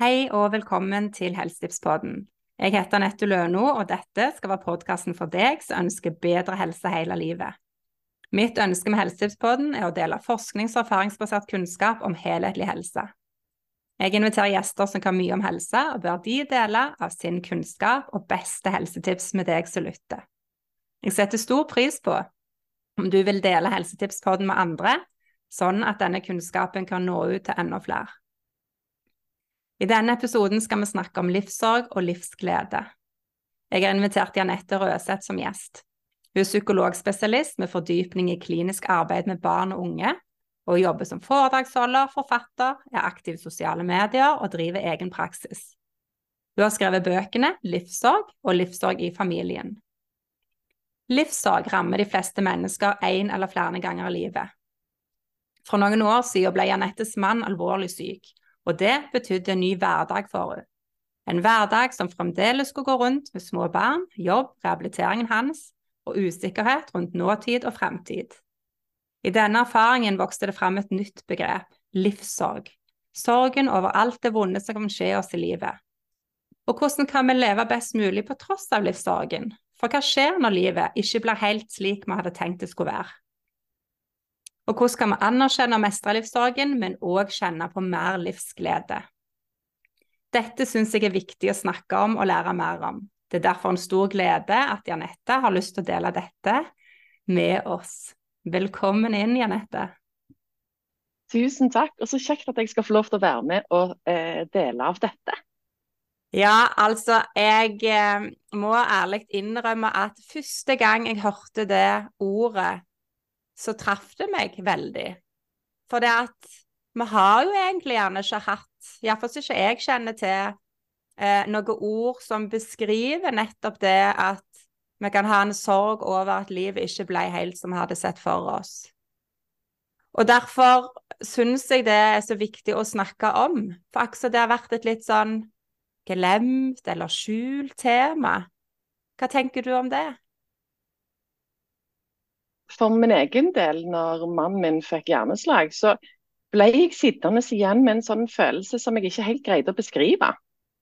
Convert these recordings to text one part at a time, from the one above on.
Hei og velkommen til Helsetipspodden. Jeg heter Anette Løno, og dette skal være podkasten for deg som ønsker bedre helse hele livet. Mitt ønske med Helsetipspodden er å dele forsknings- og erfaringsbasert kunnskap om helhetlig helse. Jeg inviterer gjester som kan mye om helse, og ber de dele av sin kunnskap og beste helsetips med deg som lytter. Jeg setter stor pris på om du vil dele Helsetipspodden med andre, sånn at denne kunnskapen kan nå ut til enda flere. I denne episoden skal vi snakke om livssorg og livsglede. Jeg har invitert Janette Røseth som gjest. Hun er psykologspesialist med fordypning i klinisk arbeid med barn og unge, og jobber som foredragsholder, forfatter, er aktiv i sosiale medier og driver egen praksis. Hun har skrevet bøkene Livssorg og Livssorg i familien. Livssorg rammer de fleste mennesker én eller flere ganger i livet. For noen år siden ble Janettes mann alvorlig syk, og det betydde en ny hverdag for henne. En hverdag som fremdeles skulle gå rundt med små barn, jobb, rehabiliteringen hans og usikkerhet rundt nåtid og fremtid. I denne erfaringen vokste det fram et nytt begrep, livssorg. Sorgen over alt det vonde som kan skje oss i livet. Og hvordan kan vi leve best mulig på tross av livssorgen? For hva skjer når livet ikke blir helt slik vi hadde tenkt det skulle være? Og hvordan kan vi anerkjenne mestrelivsdagen, men òg kjenne på mer livsglede? Dette syns jeg er viktig å snakke om og lære mer om. Det er derfor en stor glede at Janette har lyst til å dele dette med oss. Velkommen inn, Janette. Tusen takk, og så kjekt at jeg skal få lov til å være med og eh, dele av dette. Ja, altså, jeg eh, må ærlig innrømme at første gang jeg hørte det ordet, så traff det meg veldig. For det at vi har jo egentlig gjerne ikke hatt, iallfall ikke jeg kjenner til, eh, noen ord som beskriver nettopp det at vi kan ha en sorg over at livet ikke ble helt som vi hadde sett for oss. Og derfor syns jeg det er så viktig å snakke om. For akkurat det har vært et litt sånn glemt eller skjult tema. Hva tenker du om det? For min egen del, når mannen min fikk hjerneslag, så ble jeg sittende igjen med en sånn følelse som jeg ikke helt greide å beskrive.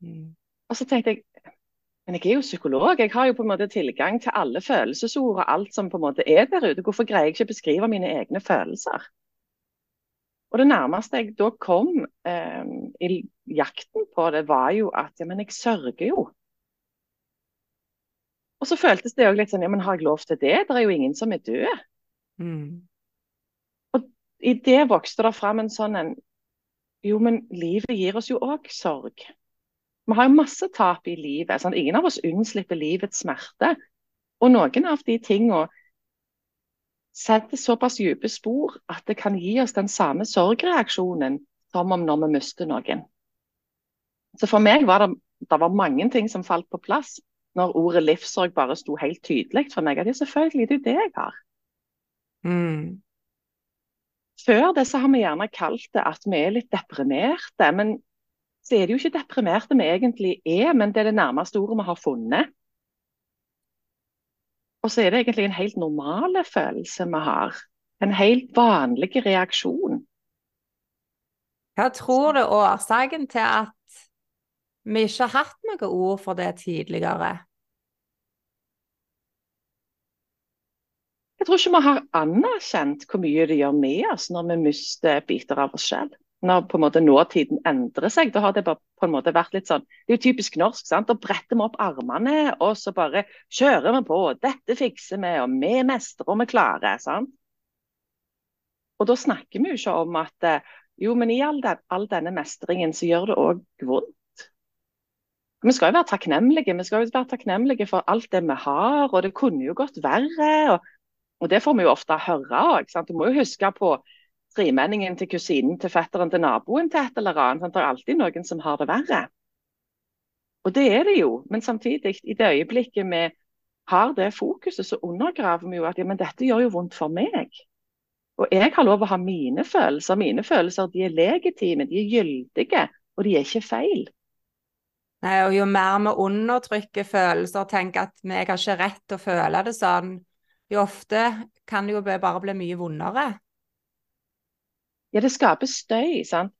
Mm. Og så tenkte jeg men jeg er jo psykolog, jeg har jo på en måte tilgang til alle følelsesord og alt som på en måte er der ute. Hvorfor greier jeg ikke å beskrive mine egne følelser? Og Det nærmeste jeg da kom eh, i jakten på det, var jo at ja, men jeg sørger jo. Og så føltes det òg litt sånn ja, men har jeg lov til det? Det er jo ingen som er død. Mm. Og i det vokste det fram en sånn en Jo, men livet gir oss jo òg sorg. Vi har jo masse tap i livet. Sånn. Ingen av oss unnslipper livets smerte. Og noen av de tingene setter såpass dype spor at det kan gi oss den samme sorgreaksjonen som om når vi mister noen. Så for meg var det, det var mange ting som falt på plass når ordet livssorg bare sto helt tydelig for meg. At det selvfølgelig det er det jeg har. Mm. Før det så har vi gjerne kalt det at vi er litt deprimerte. Men så er det jo ikke deprimerte vi egentlig er, men det er det nærmeste ordet vi har funnet. Og så er det egentlig en helt normal følelse vi har. En helt vanlig reaksjon. Hva tror du årsaken til at vi ikke har hatt noe ord for det tidligere? Jeg tror ikke vi har anerkjent hvor mye det gjør med oss når vi mister biter av oss selv når på en måte nåtiden endrer seg. Da har det bare på en måte vært litt sånn Det er jo typisk norsk. sant? Da bretter vi opp armene, og så bare kjører vi på. Dette fikser vi, og vi mestrer og vi klarer. sant? Og da snakker vi jo ikke om at eh, jo, men i all, den, all denne mestringen så gjør det òg vondt. Vi skal jo være takknemlige vi skal jo være takknemlige for alt det vi har, og det kunne jo gått verre. og, og Det får vi jo ofte høre òg. Du må jo huske på tremenningen til kusinen til fetteren til naboen til et eller annet. Det er alltid noen som har det verre. Og det er det jo. Men samtidig, i det øyeblikket vi har det fokuset, så undergraver vi jo at ja, men dette gjør jo vondt for meg. Og jeg har lov å ha mine følelser. Mine følelser de er legitime, de er gyldige, og de er ikke feil. Nei, og Jo mer vi undertrykker følelser og tenker at vi har ikke rett til å føle det sånn, jo ofte kan det jo bare bli mye vondere. Ja, det skaper støy. sant?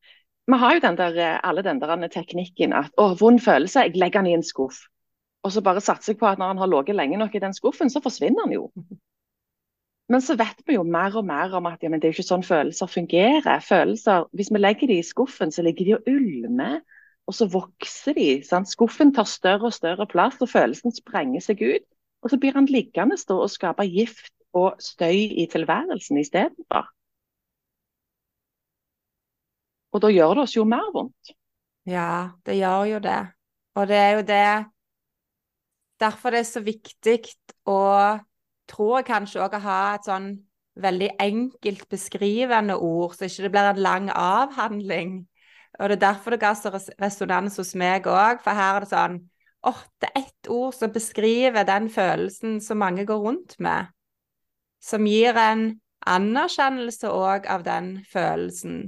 vi har jo den der, eh, alle den der teknikken at å, vond følelse, jeg legger den i en skuff. Og så bare satser jeg på at når han har ligget lenge nok i den skuffen, så forsvinner han jo. Men så vet vi jo mer og mer om at ja, det er jo ikke sånn følelser fungerer. Følelser, Hvis vi legger de i skuffen, så ligger de og ulmer, og så vokser de. Sant? Skuffen tar større og større plass, og følelsen sprenger seg ut. Og så blir han liggende stå og skape gift og støy i tilværelsen istedenfor. Og da gjør det oss jo mer vondt. Ja, det gjør jo det. Og det er jo det Derfor det er så viktig å tror kanskje òg å ha et sånn veldig enkelt beskrivende ord, så ikke det blir en lang avhandling. Og det er derfor det ga så resonans hos meg òg, for her er det sånn åh, det er ett ord som beskriver den følelsen som mange går rundt med. Som gir en anerkjennelse òg av den følelsen.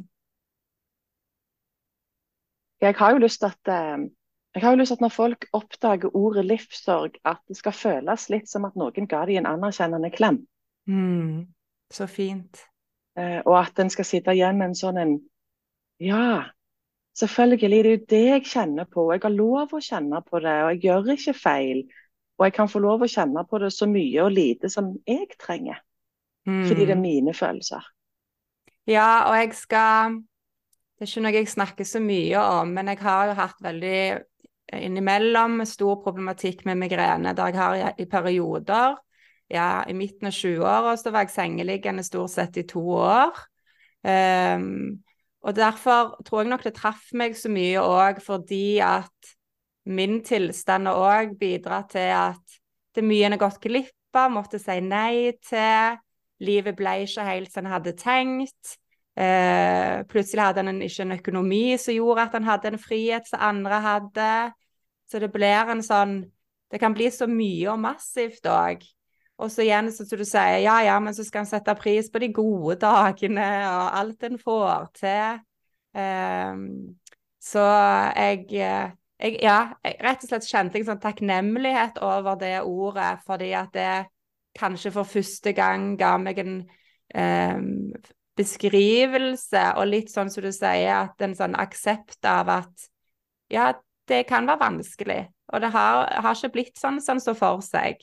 Jeg har jo lyst til at eh, jeg har jo lyst til at når folk oppdager ordet livssorg, at det skal føles litt som at noen ga dem en anerkjennende klem. Mm, så fint. Eh, og at en skal sitte igjen med en sånn en Ja, selvfølgelig, det er jo det jeg kjenner på. Jeg har lov å kjenne på det, og jeg gjør ikke feil. Og jeg kan få lov å kjenne på det så mye og lite som jeg trenger. Mm. Fordi det er mine følelser. Ja, og jeg skal Det er ikke noe jeg snakker så mye om, men jeg har jo hatt veldig innimellom stor problematikk med migrene, der jeg har i perioder ja, I midten av 20-åra så var jeg sengeliggende stort sett i to år. Um, og derfor tror jeg nok det traff meg så mye òg fordi at min tilstand har òg bidratt til at det mye en har gått glipp av, måtte si nei til. Livet ble ikke helt som en hadde tenkt. Eh, plutselig hadde en ikke en økonomi som gjorde at en hadde en frihet som andre hadde. Så det blir en sånn Det kan bli så mye og massivt òg. Og så igjen, som du sier, ja ja, men så skal en sette pris på de gode dagene og alt en får til. Um, så jeg, jeg, Ja, jeg, rett og slett kjente jeg sånn takknemlighet over det ordet, fordi at det kanskje for første gang ga meg en um, beskrivelse, og litt sånn som du sier, at en sånn aksept av at ja, det kan være vanskelig. Og det har, har ikke blitt sånn som sånn så for seg.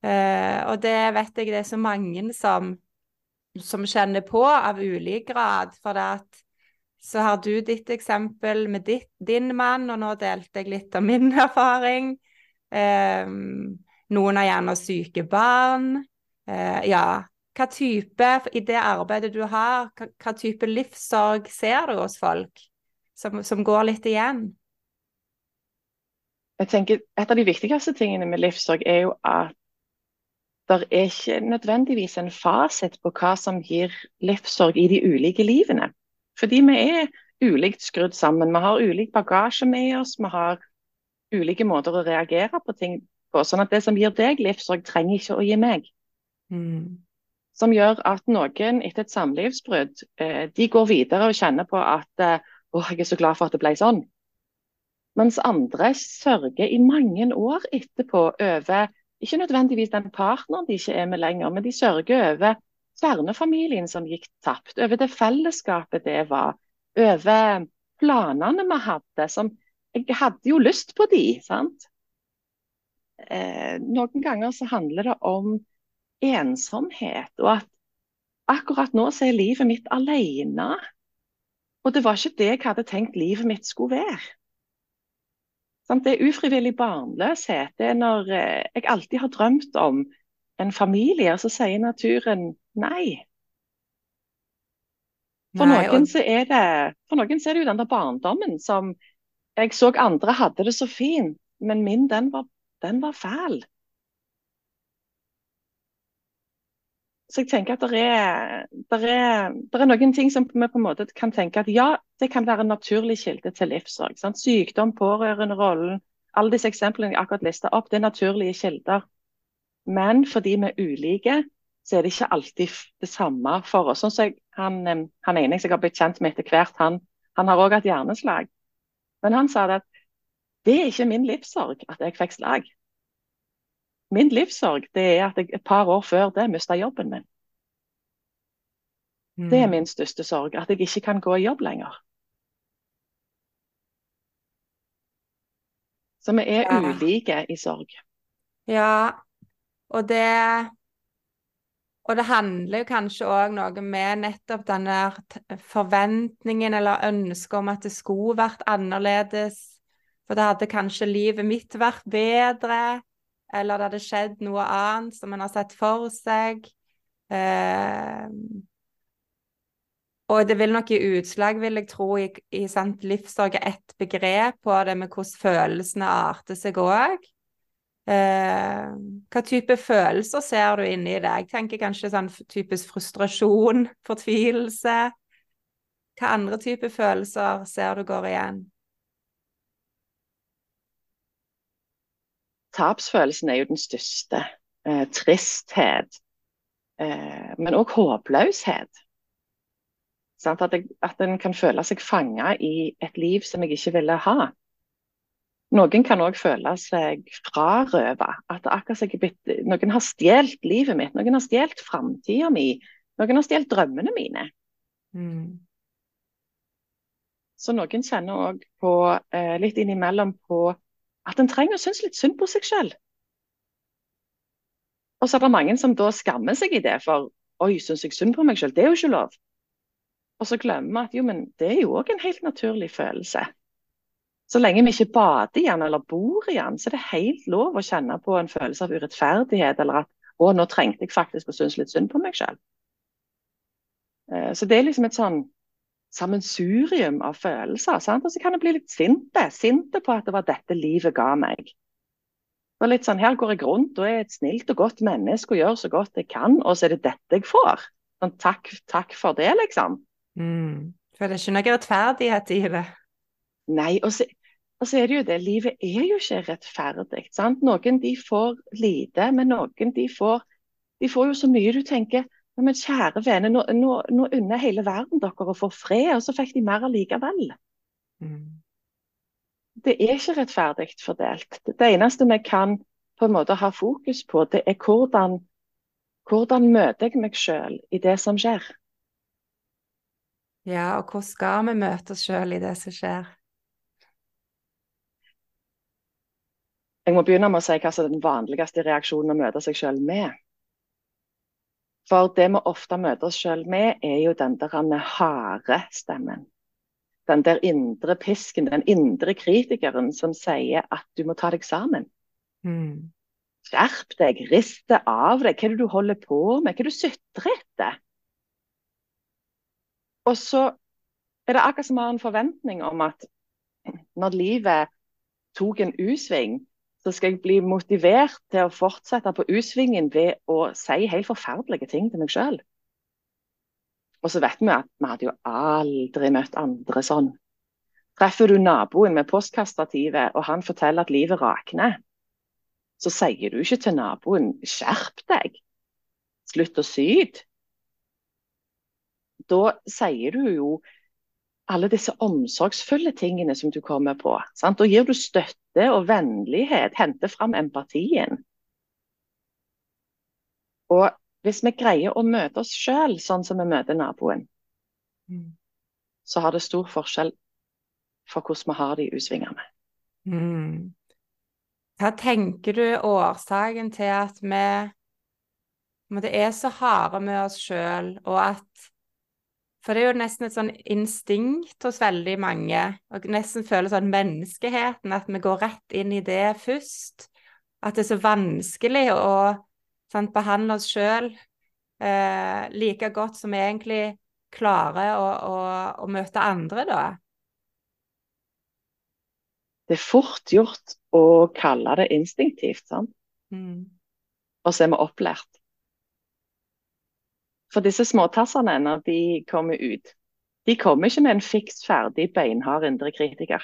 Uh, og det vet jeg det er så mange som, som kjenner på, av ulik grad. For det at så har du ditt eksempel med ditt, din mann, og nå delte jeg litt av min erfaring. Um, noen har gjerne syke barn. Uh, ja, hva type, i det arbeidet du har, hva, hva type livssorg ser du hos folk som, som går litt igjen? jeg tenker Et av de viktigste tingene med livssorg er jo at det er ikke nødvendigvis en fasit på hva som gir livssorg i de ulike livene. Fordi vi er ulikt skrudd sammen. Vi har ulik bagasje med oss. Vi har ulike måter å reagere på ting på. Sånn at det som gir deg livssorg, trenger ikke å gi meg. Mm. Som gjør at noen etter et samlivsbrudd, eh, de går videre og kjenner på at eh, å, jeg er så glad for at det ble sånn. Mens andre sørger i mange år etterpå over ikke nødvendigvis den partneren de ikke er med lenger, men de sørger over kjernefamilien som gikk tapt, over det fellesskapet det var, over planene vi hadde. som Jeg hadde jo lyst på de, sant? Eh, noen ganger så handler det om ensomhet, og at akkurat nå så er livet mitt alene. Og det var ikke det jeg hadde tenkt livet mitt skulle være. Det er ufrivillig barnløshet. Det er når eh, jeg alltid har drømt om en familie, og så sier naturen nei. For, nei, noen og... er det, for noen så er det jo den der barndommen som jeg så andre hadde det så fint, men min den var, den var fæl. Så jeg tenker at det er, er, er, noen ting som vi på en måte kan tenke at ja, det kan være en naturlig kilde til livssorg. Sykdom, pårørenderollen, alle disse eksemplene jeg akkurat lista opp, det er naturlige kilder. Men fordi vi er ulike, så er det ikke alltid det samme for oss. Sånn som han, han ene jeg har blitt kjent med etter hvert, han, han har òg hatt hjerneslag. Men han sa det at det er ikke min livssorg at jeg fikk slag. Min livssorg det er at jeg et par år før det mista jobben min. Mm. Det er mm. min største sorg, at jeg ikke kan gå i jobb lenger. Så vi er ja. ulike i sorg. Ja, og det Og det handler kanskje òg noe med nettopp denne forventningen eller ønsket om at det skulle vært annerledes. For da hadde kanskje livet mitt vært bedre eller det hadde skjedd noe annet som en har sett for seg. Eh, og det vil nok gi utslag, vil jeg tro, i, i sant, livssorg er ett begrep på det med hvordan følelsene arter seg òg. Eh, hva type følelser ser du inni det? Jeg tenker kanskje sånn typisk frustrasjon, fortvilelse. Hva andre typer følelser ser du går igjen? Tapsfølelsen er jo den største. Eh, tristhet. Eh, men òg håpløshet. Sant? At, jeg, at en kan føle seg fanga i et liv som jeg ikke ville ha. Noen kan òg føle seg frarøva. At akkurat noen har stjålet livet mitt. Noen har stjålet framtida mi. Noen har stjålet drømmene mine. Mm. Så noen kjenner òg på, eh, litt innimellom på at en trenger å synes litt synd på seg sjøl. Og så er det mange som da skammer seg i det, for oi, syns jeg synd på meg sjøl? Det er jo ikke lov. Og så glemmer vi at jo, men det er jo òg en helt naturlig følelse. Så lenge vi ikke bader i den eller bor i den, så er det helt lov å kjenne på en følelse av urettferdighet, eller at å, nå trengte jeg faktisk å synes litt synd på meg sjøl. Så det er liksom et sånn sammensurium av følelser. Sant? Og så kan jeg bli litt sinte. Sinte på at det var dette livet ga meg. Det var litt sånn, Her går jeg rundt og er et snilt og godt menneske og gjør så godt jeg kan, og så er det dette jeg får. Sånn, takk, takk for det, liksom. Mm. For det er ikke noe rettferdighet i det. Nei, og så, og så er det jo det, livet er jo ikke rettferdig. sant? Noen de får lite, men noen de får, de får jo så mye du tenker ja, men kjære vene, nå, nå, nå unner hele verden dere å få fred, og så fikk de mer allikevel. Mm. Det er ikke rettferdig fordelt. Det eneste vi kan på en måte ha fokus på, det er hvordan, hvordan møter jeg meg sjøl i det som skjer. Ja, og hvor skal vi møte oss sjøl i det som skjer? Jeg må begynne med å si hva som er den vanligste reaksjonen å møte seg sjøl med. For det vi ofte møter oss sjøl med, er jo den der harde stemmen. Den der indre pisken, den indre kritikeren som sier at du må ta deg sammen. Mm. Skjerp deg, rist det av deg. Hva er det du holder på med? Hva er det du sutrer etter? Og så er det akkurat som har en forventning om at når livet tok en U-sving, så skal jeg bli motivert til å fortsette på U-svingen ved å si helt forferdelige ting til meg sjøl. Og så vet vi at vi hadde jo aldri møtt andre sånn. Treffer du naboen med postkastativet, og han forteller at livet rakner, så sier du ikke til naboen 'skjerp deg', slutt å syte. Da sier du jo alle disse omsorgsfulle tingene som du kommer på. Sant? Da gir du støtte og vennlighet, henter fram empatien. Og hvis vi greier å møte oss sjøl sånn som vi møter naboen, Mm. så har det stor forskjell for hvordan vi har det i U-svingene. Mm. Hva tenker du årsaken til at vi det er så harde med oss sjøl, og at For det er jo nesten et sånn instinkt hos veldig mange, og nesten føler sånn menneskeheten, at vi går rett inn i det først. At det er så vanskelig å sant, behandle oss sjøl eh, like godt som vi egentlig klarer å, å, å møte andre, da. Det er fort gjort å kalle det instinktivt, sant? Mm. og så er vi opplært. For disse småtassene, når de kommer ut, de kommer ikke med en fiks ferdig, beinhard indre kritiker.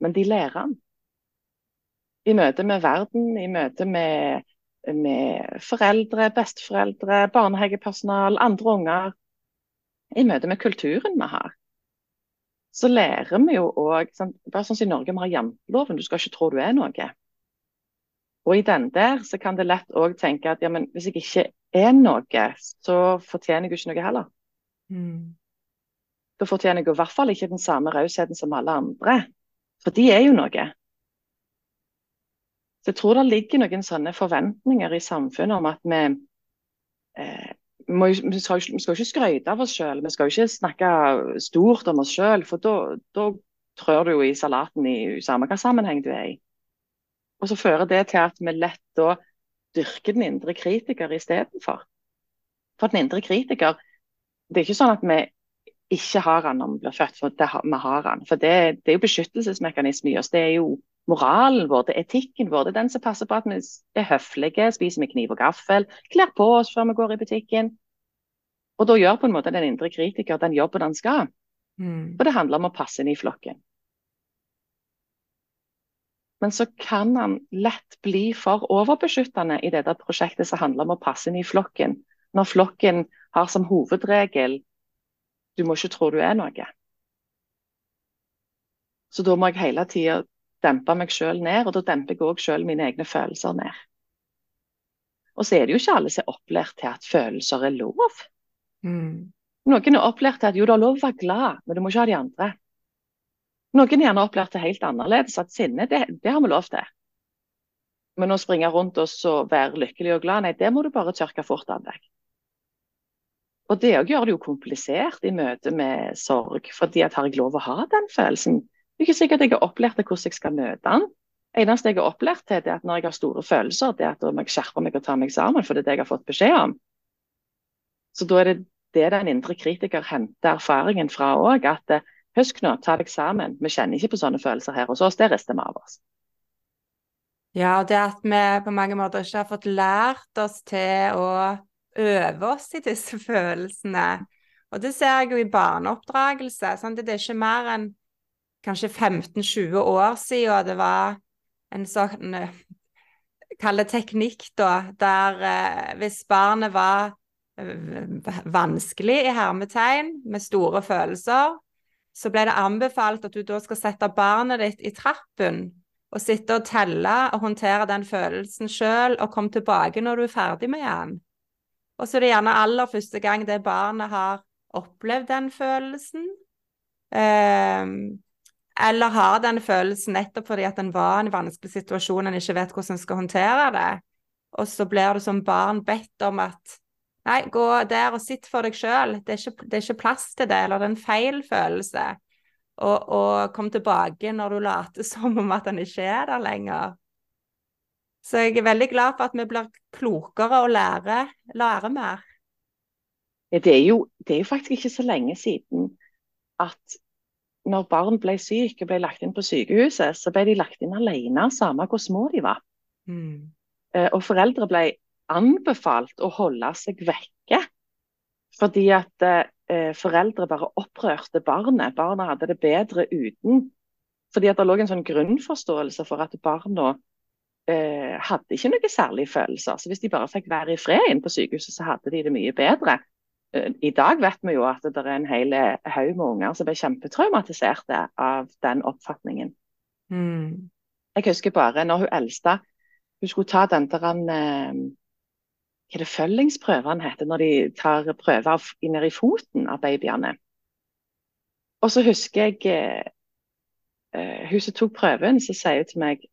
Men de lærer den. I møte med verden, i møte med, med foreldre, besteforeldre, barnehagepersonal, andre unger. I møte med kulturen vi har. Så lærer vi jo òg Bare sånn som i Norge, vi har janteloven. Du skal ikke tro du er noe. Og i den der så kan det lett òg tenke at ja, men hvis jeg ikke er noe, så fortjener jeg jo ikke noe heller. Mm. Da fortjener jeg jo i hvert fall ikke den samme rausheten som alle andre. For de er jo noe. Så jeg tror det ligger noen sånne forventninger i samfunnet om at vi eh, vi, må, vi, skal, vi skal ikke skryte av oss sjøl, vi skal jo ikke snakke stort om oss sjøl. For da trør du jo i salaten i samme hva sammenheng du er i. Og så fører det til at vi lett da dyrker den indre kritiker istedenfor. For den indre kritiker Det er ikke sånn at vi ikke har han når vi blir født, for det, vi har han. For det, det er jo beskyttelsesmekanisme i oss. Det er jo moralen vår, det er etikken vår. Det er den som passer på at vi er høflige, spiser med kniv og gaffel, kler på oss før vi går i butikken. Og da gjør på en måte den indre kritiker den jobben han skal. Mm. For det handler om å passe inn i flokken. Men så kan han lett bli for overbeskyttende i dette prosjektet som handler om å passe inn i flokken. Når flokken har som hovedregel du må ikke tro du er noe. Så da må jeg hele tida dempe meg sjøl ned, og da demper jeg òg sjøl mine egne følelser ned. Og så er det jo ikke alle som er opplært til at følelser er lov. Mm. Noen er opplært til at jo, det er lov å være glad, men du må ikke ha de andre. Noen er gjerne opplært det helt annerledes, at sinne, det, det har vi lov til. Men å springe rundt oss og være lykkelig og glad, nei, det må du bare tørke fort av deg. Og Det gjør det jo komplisert i møte med sorg, fordi at har jeg lov å ha den følelsen? Det er ikke sikkert jeg har opplært til hvordan jeg skal møte den. eneste jeg har opplært til, det er at når jeg har store følelser, det er at da må jeg skjerpe meg og ta meg sammen, for det er det jeg har fått beskjed om. Så da er det det den indre kritiker henter erfaringen fra òg. At eh, husk nå, ta deg sammen. Vi kjenner ikke på sånne følelser her hos oss, det rister vi av oss. Ja, og det at vi på mange måter ikke har fått lært oss til å øve oss i disse følelsene. Og det ser jeg jo i barneoppdragelse. Sant? Det er ikke mer enn kanskje 15-20 år siden det var en sånn eh, Kall det teknikk, da, der eh, hvis barnet var eh, vanskelig i hermetegn, med store følelser, så ble det anbefalt at du da skal sette barnet ditt i trappen og sitte og telle og håndtere den følelsen sjøl, og komme tilbake når du er ferdig med den. Og så er det gjerne aller første gang det barnet har opplevd den følelsen. Um, eller har den følelsen nettopp fordi at en var i en vanskelig situasjon, en ikke vet hvordan en skal håndtere det. Og så blir du som barn bedt om at nei, gå der og sitt for deg sjøl. Det, det, er ikke plass til det, eller det er en feil følelse. Og, og kom tilbake når du later som om at den ikke er der lenger. Så jeg er veldig glad for at vi blir klokere og lærer, lærer mer. Ja, det, er jo, det er jo faktisk ikke så lenge siden at når barn ble syke ble lagt inn på sykehuset, så ble de lagt inn alene, samme hvor små de var. Mm. Eh, og foreldre ble anbefalt å holde seg vekke. Fordi at eh, foreldre bare opprørte barnet. Barna hadde det bedre uten. Fordi at det lå en sånn grunnforståelse for at barna eh, hadde ikke noen særlige følelser. Så hvis de bare fikk være i fred inne på sykehuset, så hadde de det mye bedre. Eh, I dag vet vi jo at det er en hel haug med unger som ble kjempetraumatiserte av den oppfatningen. Mm. Jeg husker bare når hun eldste hun skulle ta den der han, eh, Hva er det følgingsprøvene heter, når de tar prøver ned i foten av babyene. Og så husker jeg uh, hun som tok prøven, så sier hun til meg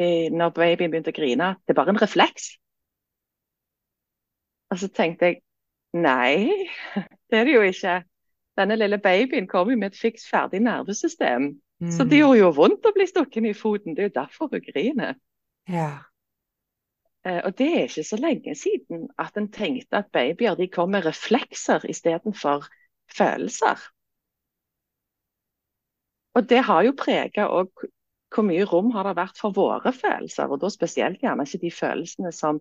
når babyen begynte å grine, at det er bare en refleks. Og så tenkte jeg Nei, det er det jo ikke. Denne lille babyen kom jo med et fiks ferdig nervesystem. Mm. Så det gjorde jo vondt å bli stukket i foten. Det er jo derfor hun griner. Ja. Eh, og det er ikke så lenge siden at en tenkte at babyer de kom med reflekser istedenfor følelser. Og det har jo prega òg hvor mye rom har det vært for våre følelser, og da spesielt gjerne ikke de følelsene som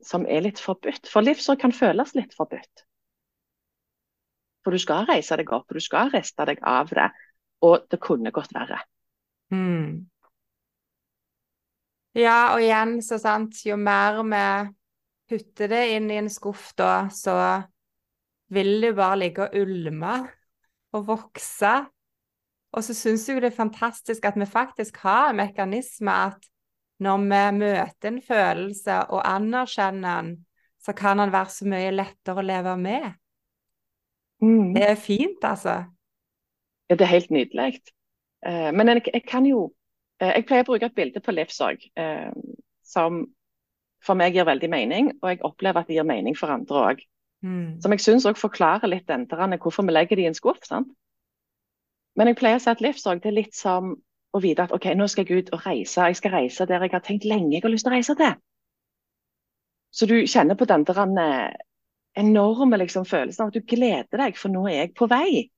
som er litt forbudt. For livsår kan føles litt forbudt. For du skal reise deg opp, og du skal riste deg av det. Og det kunne gått verre. Mm. Ja, og igjen, så sant, jo mer vi putter det inn i en skuff da, så vil det bare ligge og ulme og vokse. Og så syns jeg jo det er fantastisk at vi faktisk har en mekanisme at når vi møter en følelse og anerkjenner den, så kan den være så mye lettere å leve med. Mm. Det er fint, altså. Ja, det er helt nydelig. Eh, men jeg, jeg, kan jo Jeg pleier å bruke et bilde på livssorg eh, som for meg gir veldig mening, og jeg opplever at det gir mening for andre òg. Mm. Som jeg syns òg forklarer litt denne, hvorfor vi legger det i en skuff. sant? Men jeg pleier å si at livssorg det er litt som å vite at OK, nå skal jeg ut og reise. Jeg skal reise der jeg har tenkt lenge jeg har lyst til å reise til. Så du kjenner på den der enorme liksom, følelsen av at du gleder deg, for nå er jeg på vei.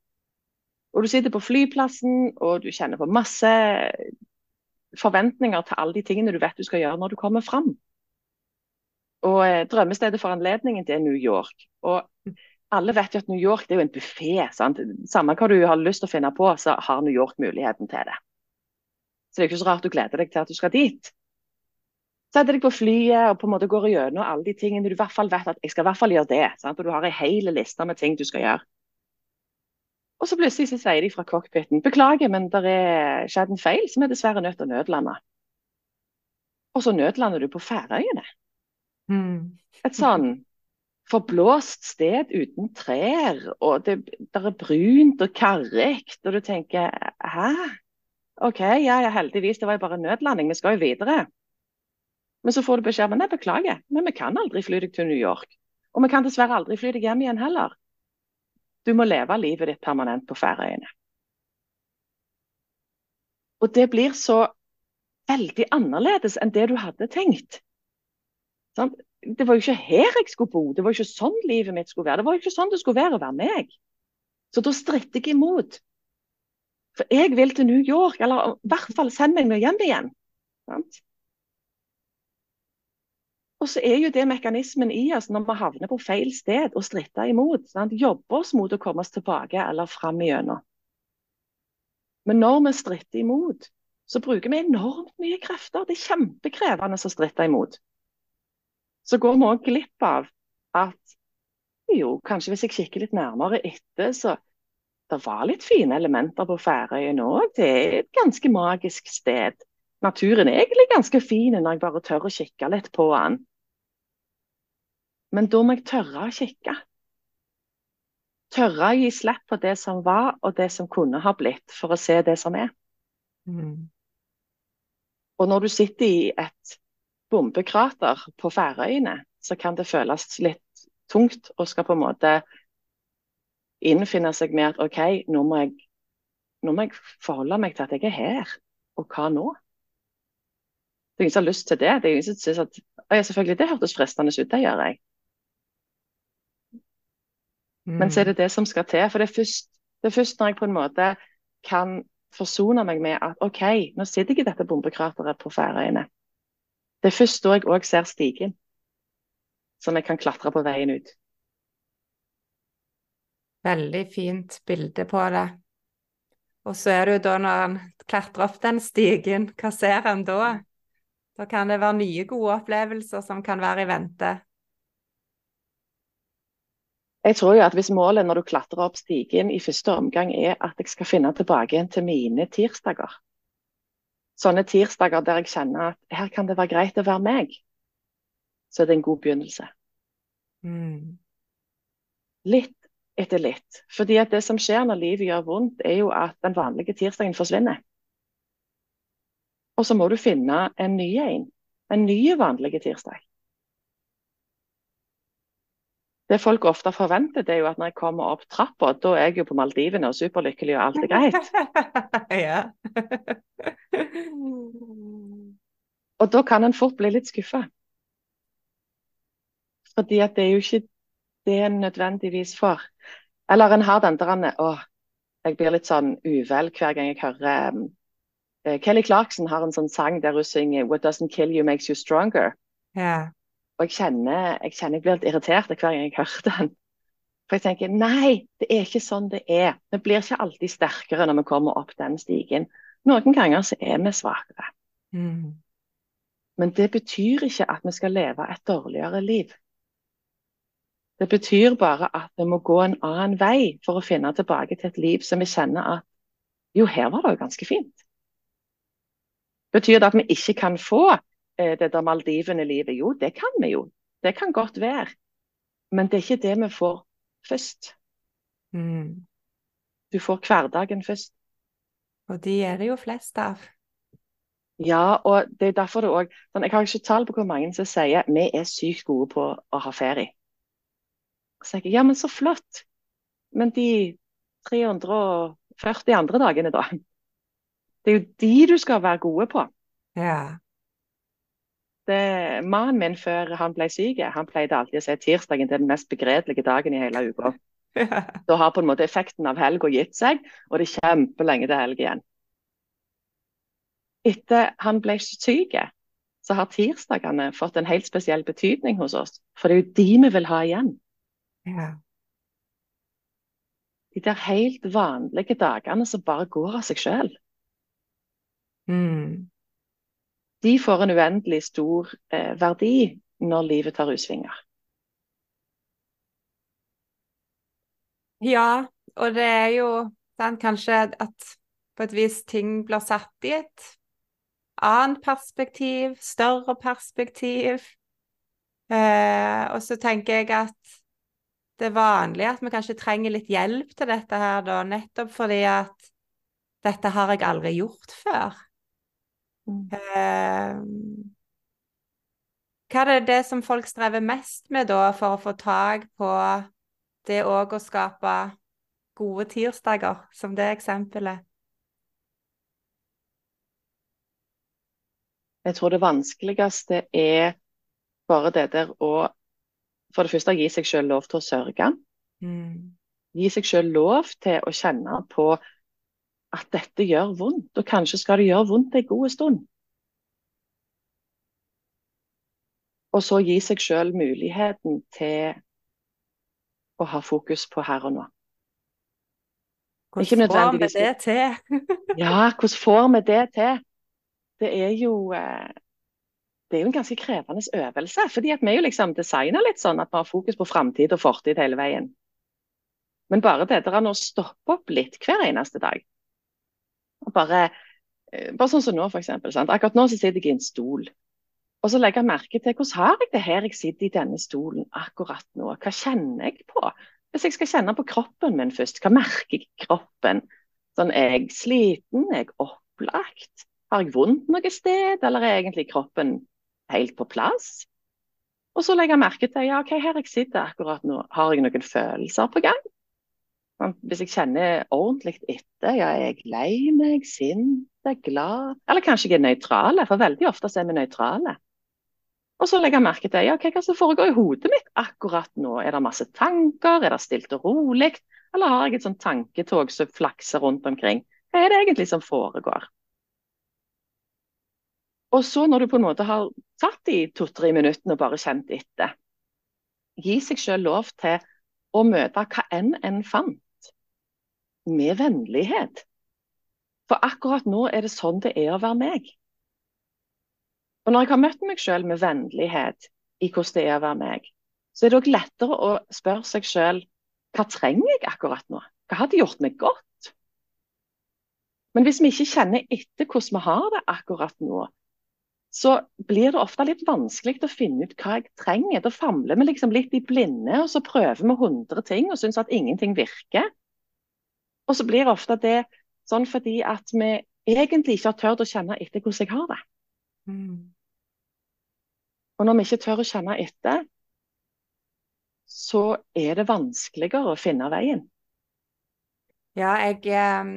Og du sitter på flyplassen, og du kjenner på masse forventninger til alle de tingene du vet du skal gjøre når du kommer fram. Og eh, drømmestedet for anledningen det er New York. Og alle vet jo at New York det er jo en buffé. Samme hva du har lyst til å finne på, så har New York muligheten til det. Så det er ikke så rart du gleder deg til at du skal dit setter deg på flyet og på en måte går gjennom alle de tingene du i hvert fall vet at jeg skal i hvert fall gjøre det. Sant? Og du har en hel liste med ting du skal gjøre. Og så plutselig så sier de fra cockpiten beklager, men det er skjedd en feil, så vi er dessverre nødt til å nødlande. Og så nødlander du på Færøyene. Mm. Et sånn forblåst sted uten trær, og det der er brunt og karrig, og du tenker hæ? OK, ja, ja, heldigvis, det var jo bare nødlanding, vi skal jo videre. Men så får du beskjed om nei, beklager, men vi kan aldri fly deg til New York. Og vi kan dessverre aldri fly deg hjem igjen heller. Du må leve livet ditt permanent på Færøyene. Og det blir så veldig annerledes enn det du hadde tenkt. Sånn? Det var jo ikke her jeg skulle bo, det var jo ikke sånn livet mitt skulle være. Det var jo ikke sånn det skulle være å være meg. Så da stritter jeg imot. For jeg vil til New York, eller i hvert fall send meg hjem igjen. Sant? Og så er jo det mekanismen i oss når vi havner på feil sted og stritter imot. Sant? Jobber oss mot å komme oss tilbake eller fram igjennom. Men når vi stritter imot, så bruker vi enormt mye krefter. Det er kjempekrevende å stritte imot. Så går vi òg glipp av at jo, kanskje hvis jeg kikker litt nærmere etter, så det var litt fine elementer på Færøyene òg. Det er et ganske magisk sted. Naturen er egentlig ganske fin når jeg bare tør å kikke litt på den. Men da må jeg tørre å kikke. Tørre å gi slipp på det som var, og det som kunne ha blitt, for å se det som er. Mm. Og når du sitter i et bombekrater på Færøyene, så kan det føles litt tungt og skal på en måte innfinne seg med at OK, nå må jeg, nå må jeg forholde meg til at jeg er her. Og hva nå? Det er ingen som har lyst til det. Det er ingen som synes at ja, selvfølgelig, det hørtes fristende ut, det gjør jeg. Mm. Men så er det det som skal til. For det er, først, det er først når jeg på en måte kan forsone meg med at OK, nå sitter jeg i dette bombekrateret på Færøyene. Det er først da jeg òg ser stigen som jeg kan klatre på veien ut. Veldig fint bilde på det. Og så er det jo da når han klatrer opp den stigen, hva ser han da? Da kan det være nye gode opplevelser som kan være i vente. Jeg tror jo at hvis målet når du klatrer opp stigen i første omgang er at jeg skal finne tilbake igjen til mine tirsdager, sånne tirsdager der jeg kjenner at her kan det være greit å være meg, så er det en god begynnelse. Mm. Litt etter litt. Fordi at det som skjer når livet gjør vondt, er jo at den vanlige tirsdagen forsvinner. Og så må du finne en ny en. En ny vanlig tirsdag. Det folk ofte forventer, det er jo at når jeg kommer opp trappa, da er jeg jo på Maldivene og superlykkelig og alt er greit. ja. og da kan en fort bli litt skuffa. Fordi at det er jo ikke det en nødvendigvis får. Eller en har den der Å, jeg blir litt sånn uvel hver gang jeg hører um, Kelly Clarkson har en sånn sang der hun synger 'What doesn't kill you makes you stronger'. Ja. Og jeg kjenner, jeg kjenner jeg blir litt irritert hver gang jeg hører den. For jeg tenker nei, det er ikke sånn det er. Vi blir ikke alltid sterkere når vi kommer opp den stigen. Noen ganger så er vi svakere. Mm. Men det betyr ikke at vi skal leve et dårligere liv. Det betyr bare at vi må gå en annen vei for å finne tilbake til et liv som vi kjenner at jo, her var det jo ganske fint. Betyr det at vi ikke kan få det der Maldivene-livet. Jo, det kan vi jo. Det kan godt være. Men det er ikke det vi får først. Mm. Du får hverdagen først. Og de er det jo flest av. Ja, og det er derfor det òg sånn, Jeg har ikke tall på hvor mange som sier vi er sykt gode på å ha ferie. Så jeg, ja, men så flott. Men de 340 andre dagene, da? Det er jo de du skal være gode på. Ja. Det, mannen min før han ble syk, han pleide alltid å si tirsdagen er den mest begredelige dagen i hele uka. Da har på en måte effekten av helga gitt seg, og det er kjempelenge til helg igjen. Etter han ble syk, så har tirsdagene fått en helt spesiell betydning hos oss. For det er jo de vi vil ha igjen. Ja. De der helt vanlige dagene som bare går av seg sjøl. Mm. De får en uendelig stor eh, verdi når livet tar usvinger. Ja, og det er jo sant, kanskje at på et vis ting blir satt i et annet perspektiv, større perspektiv. Eh, og så tenker jeg at det er vanlig at vi kanskje trenger litt hjelp til dette her, da, nettopp fordi at dette har jeg aldri gjort før. Mm. Eh, hva er det, det som folk strever mest med da, for å få tak på det òg å skape gode tirsdager, som det eksempelet? Jeg tror det vanskeligste er bare det der å for det første gi seg selv lov til å sørge. Mm. Gi seg selv lov til å kjenne på at dette gjør vondt, og kanskje skal det gjøre vondt en god stund. Og så gi seg selv muligheten til å ha fokus på her og nå. Hvordan får vi det til? ja, hvordan får vi det til? Det er jo eh, det er jo en ganske krevende øvelse. fordi at vi er jo liksom designer litt sånn at vi har fokus på framtid og fortid hele veien. Men bare det der å stoppe opp litt hver eneste dag. Og bare, eh, bare sånn som nå, for. Sant? Akkurat nå så sitter jeg i en stol. Og så legger jeg merke til hvordan har jeg det her jeg sitter i denne stolen akkurat nå. Hva kjenner jeg på? Hvis jeg skal kjenne på kroppen min først, hva merker jeg i kroppen? Sånn, Er jeg sliten? Er jeg opplagt? Har jeg vondt noe sted, eller er egentlig kroppen helt på plass? Og så legger jeg merke til ja, ok, her jeg sitter akkurat nå, har jeg noen følelser på gang? Hvis jeg kjenner ordentlig etter, ja, er jeg lei meg, sint, er glad? Eller kanskje jeg er nøytrale, for veldig ofte er vi nøytrale. Og så legger jeg merke til ja, hva som foregår i hodet mitt akkurat nå. Er det masse tanker, er det stilt og rolig, eller har jeg et sånt tanketog som flakser rundt omkring? Hva er det egentlig som foregår? Og så når du på en måte har tatt de to-tre minuttene og bare kjent etter, gi seg selv lov til å møte hva enn en fant, med vennlighet. For akkurat nå er det sånn det er å være meg. Og når jeg har møtt meg selv med vennlighet i hvordan det er å være meg, så er det òg lettere å spørre seg selv hva trenger jeg akkurat nå? Hva hadde gjort meg godt? Men hvis vi ikke kjenner etter hvordan vi har det akkurat nå, så blir det ofte litt vanskelig å finne ut hva jeg trenger. Da famler vi liksom litt i blinde, og så prøver vi hundre ting og syns at ingenting virker. Og så blir ofte det sånn fordi at vi egentlig ikke har turt å kjenne etter hvordan jeg har det. Mm. Og når vi ikke tør å kjenne etter, så er det vanskeligere å finne veien. Ja, jeg eh,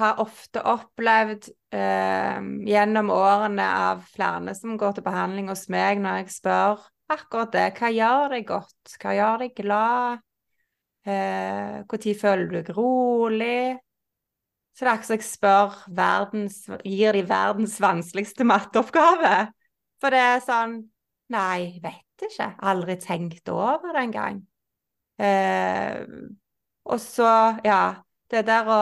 har ofte opplevd eh, gjennom årene av flere som går til behandling hos meg, når jeg spør akkurat det. Hva gjør deg godt? Hva gjør deg glad? Eh, tid føler du deg rolig? Så det er akkurat som jeg spør verdens, gir de verdens vanskeligste matteoppgave. For det er sånn Nei, vet ikke. Aldri tenkt over det engang. Eh, og så, ja Det der å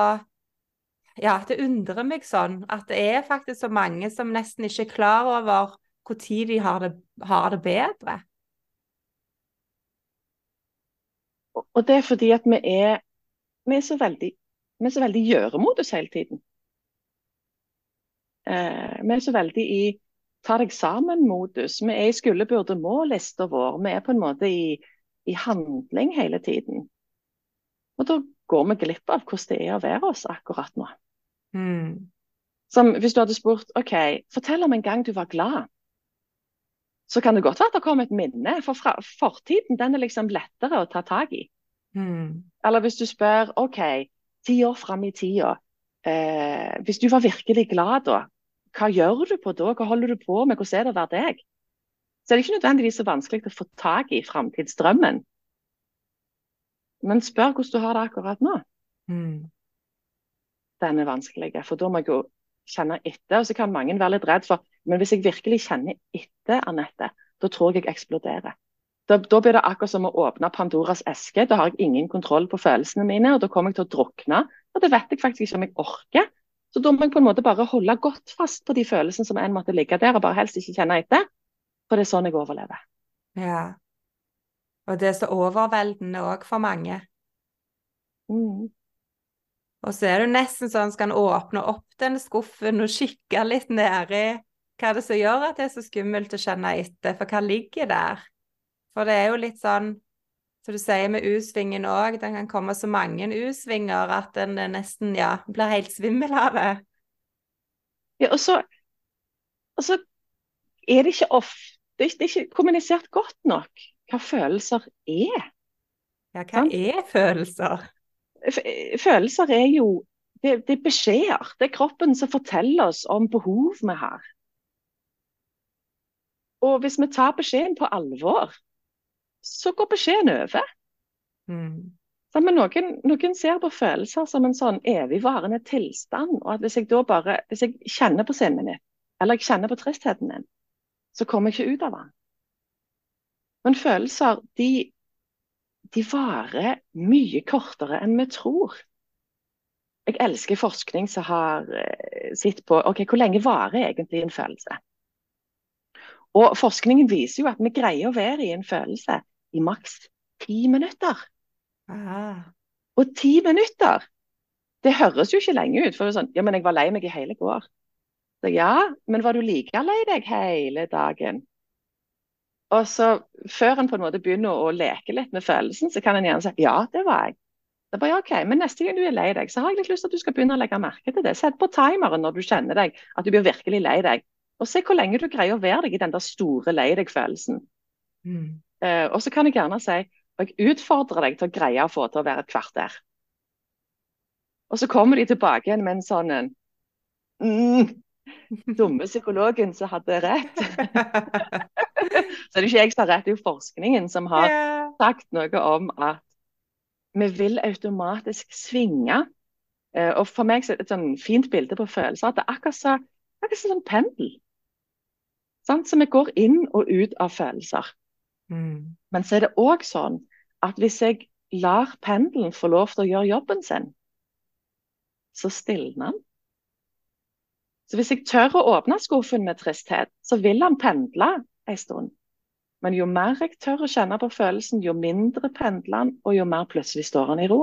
Ja, det undrer meg sånn at det er faktisk så mange som nesten ikke er klar over når de har det, har det bedre. Og det er fordi at vi er, vi er så veldig vi er så veldig gjøremodus hele tiden. Eh, vi er så veldig i ta deg sammen-modus. Vi er i skulle, burde, må-lista vår. Vi er på en måte i, i, handling hele tiden. Og da går vi glipp av hvordan det er å være oss akkurat nå. Mm. Som hvis du hadde spurt OK, fortell om en gang du var glad. Så kan det godt være at det kommer et minne, for fra, fortiden den er liksom lettere å ta tak i. Mm. Eller hvis du spør OK, ti år fram i tida. Eh, hvis du var virkelig glad da, hva gjør du på da? Hva holder du på med? Hvordan er det å være deg? Så er det ikke nødvendigvis så vanskelig å få tak i framtidsdrømmen. Men spør hvordan du har det akkurat nå. Mm. Den er vanskelig, for da må jeg jo kjenne etter. Og så kan mange være litt redd for Men hvis jeg virkelig kjenner etter, Anette, da tror jeg jeg eksploderer. Da, da, blir det akkurat som å åpne Pandoras eske. Da har jeg ingen kontroll på følelsene mine, og da kommer jeg til å drukne. Og det vet jeg faktisk ikke om jeg orker. Så da må jeg på en måte bare holde godt fast på de følelsene som en måtte ligge der, og bare helst ikke kjenne etter. For det er sånn jeg overlever. Ja. Og det er så overveldende òg for mange. Mm. Og så er det nesten sånn skal en åpne opp den skuffen og kikke litt nedi hva er det som gjør at det er så skummelt å kjenne etter, for hva ligger der? For det er jo litt sånn, som du sier med U-svingen òg, den kan komme så mange U-svinger at den nesten ja, blir helt svimmel av det. Ja, og så, og så er det ikke ofte det er ikke kommunisert godt nok hva følelser er. Ja, hva er følelser? Følelser er jo det, det, er beskjeder. Det er kroppen som forteller oss om behov vi har. Og hvis vi tar beskjeden på alvor, så går beskjeden over. Mm. Men noen, noen, ser på følelser som en sånn evigvarende tilstand. og at Hvis jeg da bare, hvis jeg kjenner på sinnet mitt, eller jeg kjenner på tristheten min, så kommer jeg ikke ut av den. Men følelser de de varer mye kortere enn vi tror. Jeg elsker forskning som har eh, sett på ok, hvor lenge varer egentlig en følelse. Og Forskningen viser jo at vi greier å være i en følelse i maks ti minutter. Ah. Og ti minutter, det høres jo ikke lenge ut. for det er sånn, ja, men jeg var lei meg i hele går. Så ja, men var du like lei deg hele dagen? Og så Før en på en måte begynner å leke litt med følelsen, så kan en gjerne si ja, det var jeg. Det bare, ok, Men neste gang du er lei deg, så har jeg litt lyst til at du skal begynne å legge merke til det. Sett på timeren når du kjenner deg, at du blir virkelig lei deg. Og se hvor lenge du greier å være deg i den der store lei deg-følelsen. Mm. Uh, og så kan jeg gjerne si og jeg utfordrer deg til å greie å få til å være et kvarter. Og så kommer de tilbake igjen med en sånn en mm, dumme psykologen som hadde rett. så det er ikke jeg som har rett, det er jo forskningen som har sagt noe om at vi vil automatisk svinge. Eh, og for meg er det et sånn fint bilde på følelser at det er akkurat som så, sånn pendel. Sant? Så vi går inn og ut av følelser. Mm. Men så er det òg sånn at hvis jeg lar pendelen få lov til å gjøre jobben sin, så stilner den. Så hvis jeg tør å åpne skuffen med tristhet, så vil han pendle en stund. Men jo mer jeg tør å kjenne på følelsen, jo mindre pendler han, og jo mer plutselig står han i ro.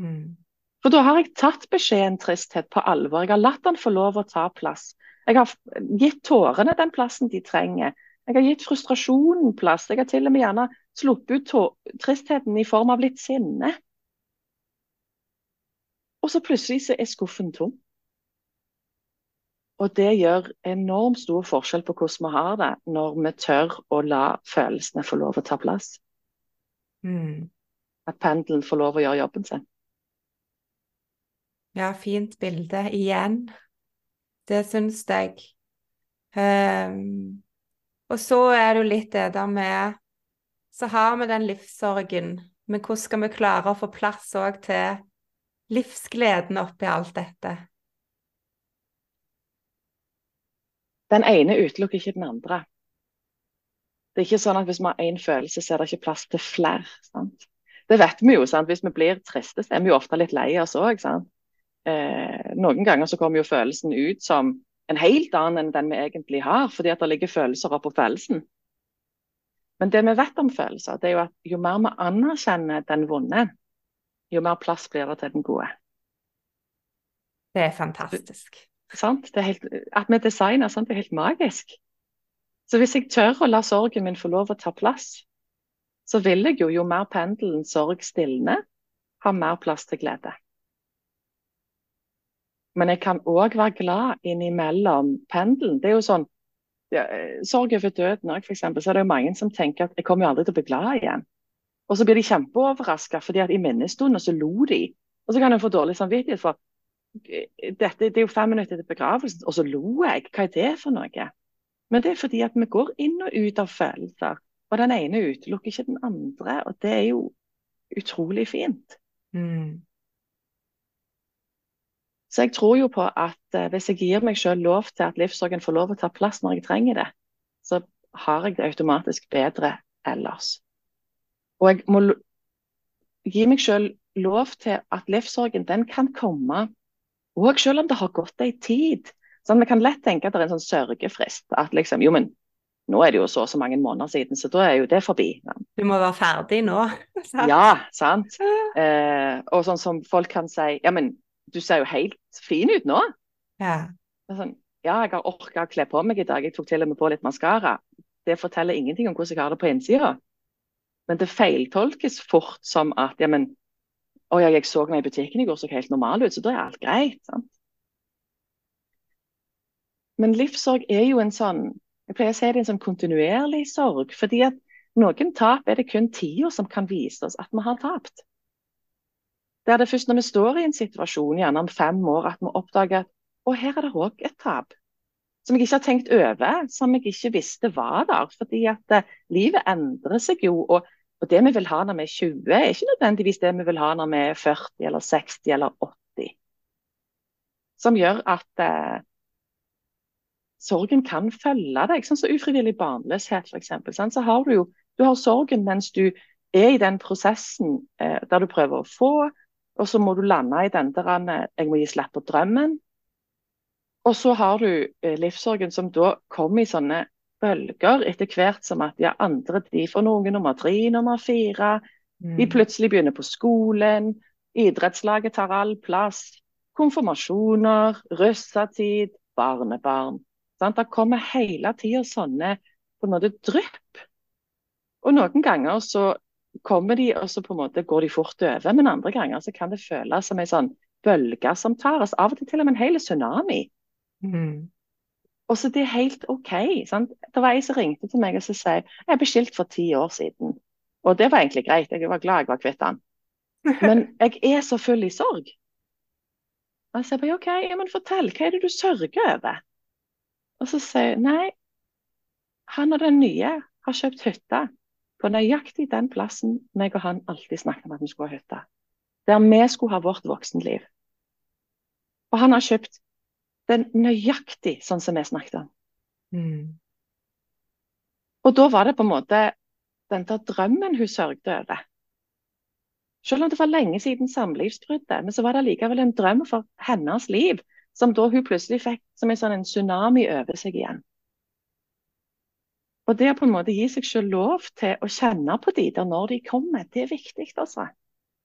Mm. For da har jeg tatt beskjeden tristhet på alvor. Jeg har latt han få lov å ta plass. Jeg har gitt tårene den plassen de trenger. Jeg har gitt frustrasjonen plass. Jeg har til og med gjerne sluppet ut tristheten i form av litt sinne. Og så plutselig så er skuffen tom. Og det gjør enormt stor forskjell på hvordan vi har det, når vi tør å la følelsene få lov å ta plass. Mm. At pendelen får lov å gjøre jobben sin. Ja, fint bilde igjen. Det syns jeg. Um, og så er det jo litt det der med Så har vi den livssorgen, men hvordan skal vi klare å få plass òg til livsgleden oppi alt dette? Den ene utelukker ikke den andre. Det er ikke sånn at Hvis vi har én følelse, så er det ikke plass til flere. Sant? Det vet vi jo. Sant? Hvis vi blir triste, så er vi jo ofte litt lei oss òg. Eh, noen ganger så kommer jo følelsen ut som en helt annen enn den vi egentlig har, fordi at det ligger følelser oppå følelsen. Men det vi vet om følelser, det er jo at jo mer vi anerkjenner den vonde, jo mer plass blir det til den gode. Det er fantastisk. Sant? Det er helt, at vi designer sånt, er helt magisk. Så hvis jeg tør å la sorgen min få lov å ta plass, så vil jeg jo, jo mer pendelen sorg stilner, ha mer plass til glede. Men jeg kan òg være glad innimellom pendelen. Det er jo sånn ja, Sorg over døden òg, f.eks. Så er det jo mange som tenker at jeg kommer jo aldri til å bli glad igjen. Og så blir de kjempeoverraska, fordi at i minnestunden så lo de. Og så kan en få dårlig samvittighet for dette, det er jo fem minutter etter begravelsen, og så lo jeg. Hva er det for noe? Men det er fordi at vi går inn og ut av følelser. Og den ene utelukker ikke den andre. Og det er jo utrolig fint. Mm. Så jeg tror jo på at eh, hvis jeg gir meg selv lov til at livssorgen får lov å ta plass når jeg trenger det, så har jeg det automatisk bedre ellers. Og jeg må gi meg selv lov til at livssorgen den kan komme òg selv om det har gått ei tid. Sånn, Vi kan lett tenke at det er en sånn sørgefrist. At liksom, jo, men nå er det jo så og så mange måneder siden, så da er jo det forbi. Ja. Du må være ferdig nå. sant? Ja, sant. Eh, og sånn som folk kan si Ja, men du ser jo helt fin ut nå. Ja. Sånn, ja, jeg har orka å kle på meg i dag. Jeg tok til og med på litt maskara. Det forteller ingenting om hvordan jeg har det på innsida. Men det feiltolkes fort som at ja, men å ja, jeg så meg i butikken i går, så helt normal ut, så da er alt greit. sant? Men livssorg er jo en sånn jeg pleier å si det er en sånn kontinuerlig sorg. fordi at noen tap er det kun tida som kan vise oss at vi har tapt. Det er det først når vi står i en situasjon gjerne om fem år at vi oppdager at å, her er det òg et tap. Som jeg ikke har tenkt over, som jeg ikke visste var der. Fordi at uh, livet endrer seg jo. Og, og, det vi vil ha når vi er 20, er ikke nødvendigvis det vi vil ha når vi er 40 eller 60 eller 80. Som gjør at uh, sorgen kan følge deg. Sånn som ufrivillig barnløshet, f.eks. Så har du jo du har sorgen mens du er i den prosessen eh, der du prøver å få, og så må du lande i den der eh, jeg må gi slipp på drømmen. Og så har du eh, livssorgen som da kommer i sånne bølger etter hvert som at ja, andre de får noen nummer tre, nummer fire. Mm. De plutselig begynner på skolen. Idrettslaget tar all plass. Konfirmasjoner, russetid, barnebarn. Sant? Det kommer hele tida sånne på en måte drypp. Og noen ganger så kommer de, og så på en måte går de fort over. Men andre ganger så kan det føles som en sånn bølge som tar oss. Av og til til og med en hel tsunami. Mm. Og så det er helt OK. Sant? Det var ei som ringte til meg og så sa jeg ble skilt for ti år siden. Og det var egentlig greit, jeg var glad jeg var kvitt han. Men jeg er så full i sorg. Og jeg sier bare OK, ja, men fortell, hva er det du sørger over? Og så sier jeg nei, han og den nye har kjøpt hytte på nøyaktig den plassen meg og han alltid snakket om at vi skulle ha hytte. Der vi skulle ha vårt voksenliv. Og han har kjøpt den nøyaktig sånn som vi snakket om. Mm. Og da var det på en måte den der drømmen hun sørget over. Selv om det var lenge siden samlivsbruddet, men så var det likevel en drøm for hennes liv som da hun plutselig fikk som en sånn en tsunami over seg igjen. Og Det å på en måte gi seg selv lov til å kjenne på de der når de kommer, det er viktig. altså.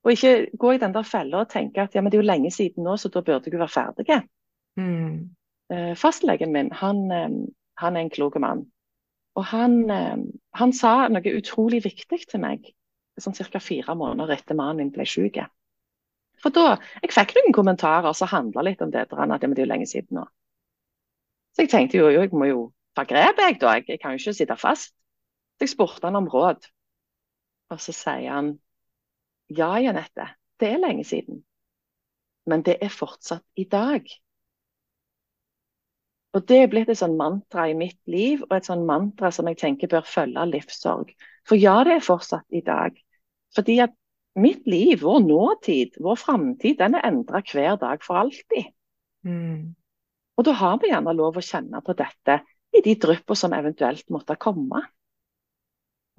Og ikke gå i den der fella og tenke at ja, men det er jo lenge siden nå, så da burde jeg være ferdig. Mm. Eh, fastlegen min han, eh, han, er en klok mann. Og han, eh, han, sa noe utrolig viktig til meg sånn ca. fire måneder etter mannen min ble syk. For da, Jeg fikk noen kommentarer som handla litt om det, at det er jo lenge siden nå. Så jeg tenkte jo, jo jeg må jo ta grep, jeg da. Jeg, kan jo ikke sitte fast. Så jeg spurte han om råd. Og så sier han ja, Janette, det er lenge siden. Men det er fortsatt i dag. Og Det er blitt et sånn mantra i mitt liv, og et sånn mantra som jeg tenker bør følge livssorg. For ja, det er fortsatt i dag. Fordi at mitt liv, vår nåtid, vår framtid, den er endra hver dag for alltid. Mm. Og da har vi gjerne lov å kjenne på dette i de dryppene som eventuelt måtte komme.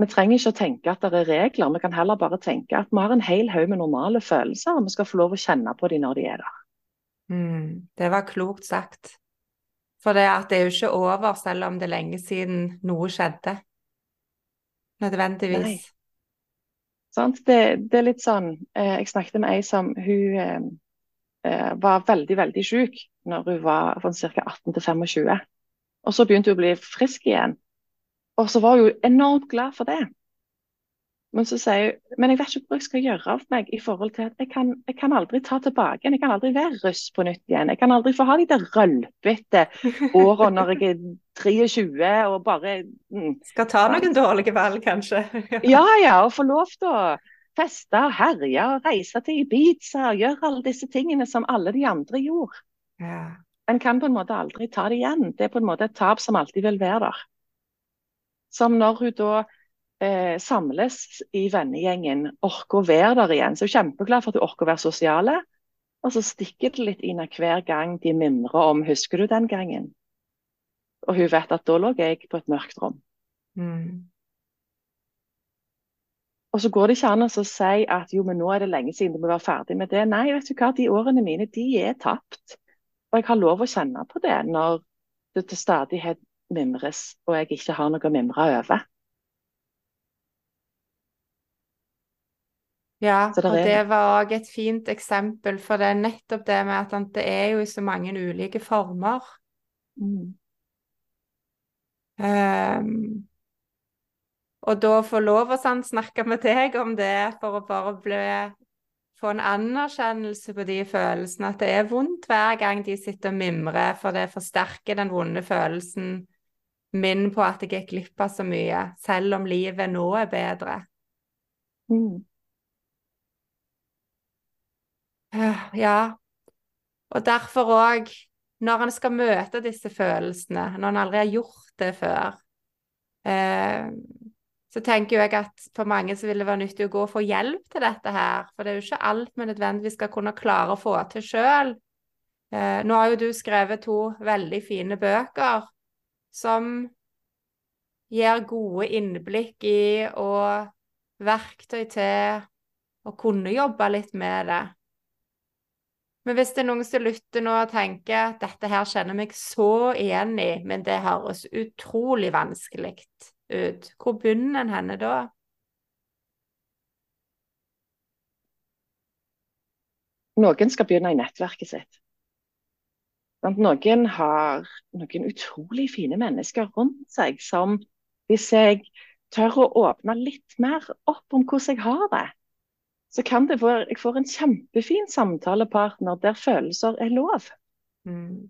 Vi trenger ikke å tenke at det er regler, vi kan heller bare tenke at vi har en hel haug med normale følelser, og vi skal få lov å kjenne på dem når de er der. Mm. Det var klokt sagt. For det, det er jo ikke over selv om det er lenge siden noe skjedde. Nødvendigvis. Nei. Det, det, er litt sånn eh, Jeg snakket med ei som hun eh, eh var veldig, veldig syk når hun var fra ca. 18 til 25. Og så begynte hun å bli frisk igjen. Og så var hun jo enormt glad for det. Men så sier hun men jeg vet ikke hvor jeg skal gjøre av meg i forhold til at jeg kan, jeg kan aldri ta tilbake igjen. Jeg kan aldri være russ på nytt igjen. Jeg kan aldri få ha de der rølpete årene når jeg er 23 og bare mm. Skal ta noen dårlige valg, kanskje. ja, ja. Og få lov til å feste og herje og reise til Ibiza og gjøre alle disse tingene som alle de andre gjorde. Ja. En kan på en måte aldri ta det igjen. Det er på en måte et tap som alltid vil være der. Som når hun da eh, samles i vennegjengen, orker å være der igjen. Så er hun kjempeglad for at hun orker å være sosiale. Og så stikker det litt inn hver gang de mimrer om 'husker du den gangen'? Og hun vet at da lå jeg på et mørkt rom. Mm. Og så går det ikke an å si at jo, men nå er det lenge siden, du må være ferdig med det. Nei, vet du hva, de årene mine de er tapt. Og jeg har lov å kjenne på det når det til stadighet mimres, og jeg ikke har noe å mimre over. Ja, og det var òg et fint eksempel, for det er nettopp det med at det er jo i så mange ulike former. Mm. Um, og da få lov å sånn, snakke med deg om det, for å bare bli, få en anerkjennelse på de følelsene. At det er vondt hver gang de sitter og mimrer, for det forsterker den vonde følelsen min på at jeg gikk glipp av så mye, selv om livet nå er bedre. Mm. Eh, Ja, og derfor òg, når en skal møte disse følelsene, når en aldri har gjort det før, eh, så tenker jeg at for mange så vil det være nyttig å gå og få hjelp til dette her, for det er jo ikke alt vi nødvendigvis skal kunne klare å få til sjøl. Eh, nå har jo du skrevet to veldig fine bøker som gir gode innblikk i og verktøy til å kunne jobbe litt med det. Men hvis det er noen som lytter nå og tenker at dette her kjenner meg så igjen i, men det høres utrolig vanskelig ut, hvor begynner en henne da? Noen skal begynne i nettverket sitt. Noen har noen utrolig fine mennesker rundt seg som, hvis jeg tør å åpne litt mer opp om hvordan jeg har det, så kan det være jeg får en kjempefin samtalepartner der følelser er lov. Mm.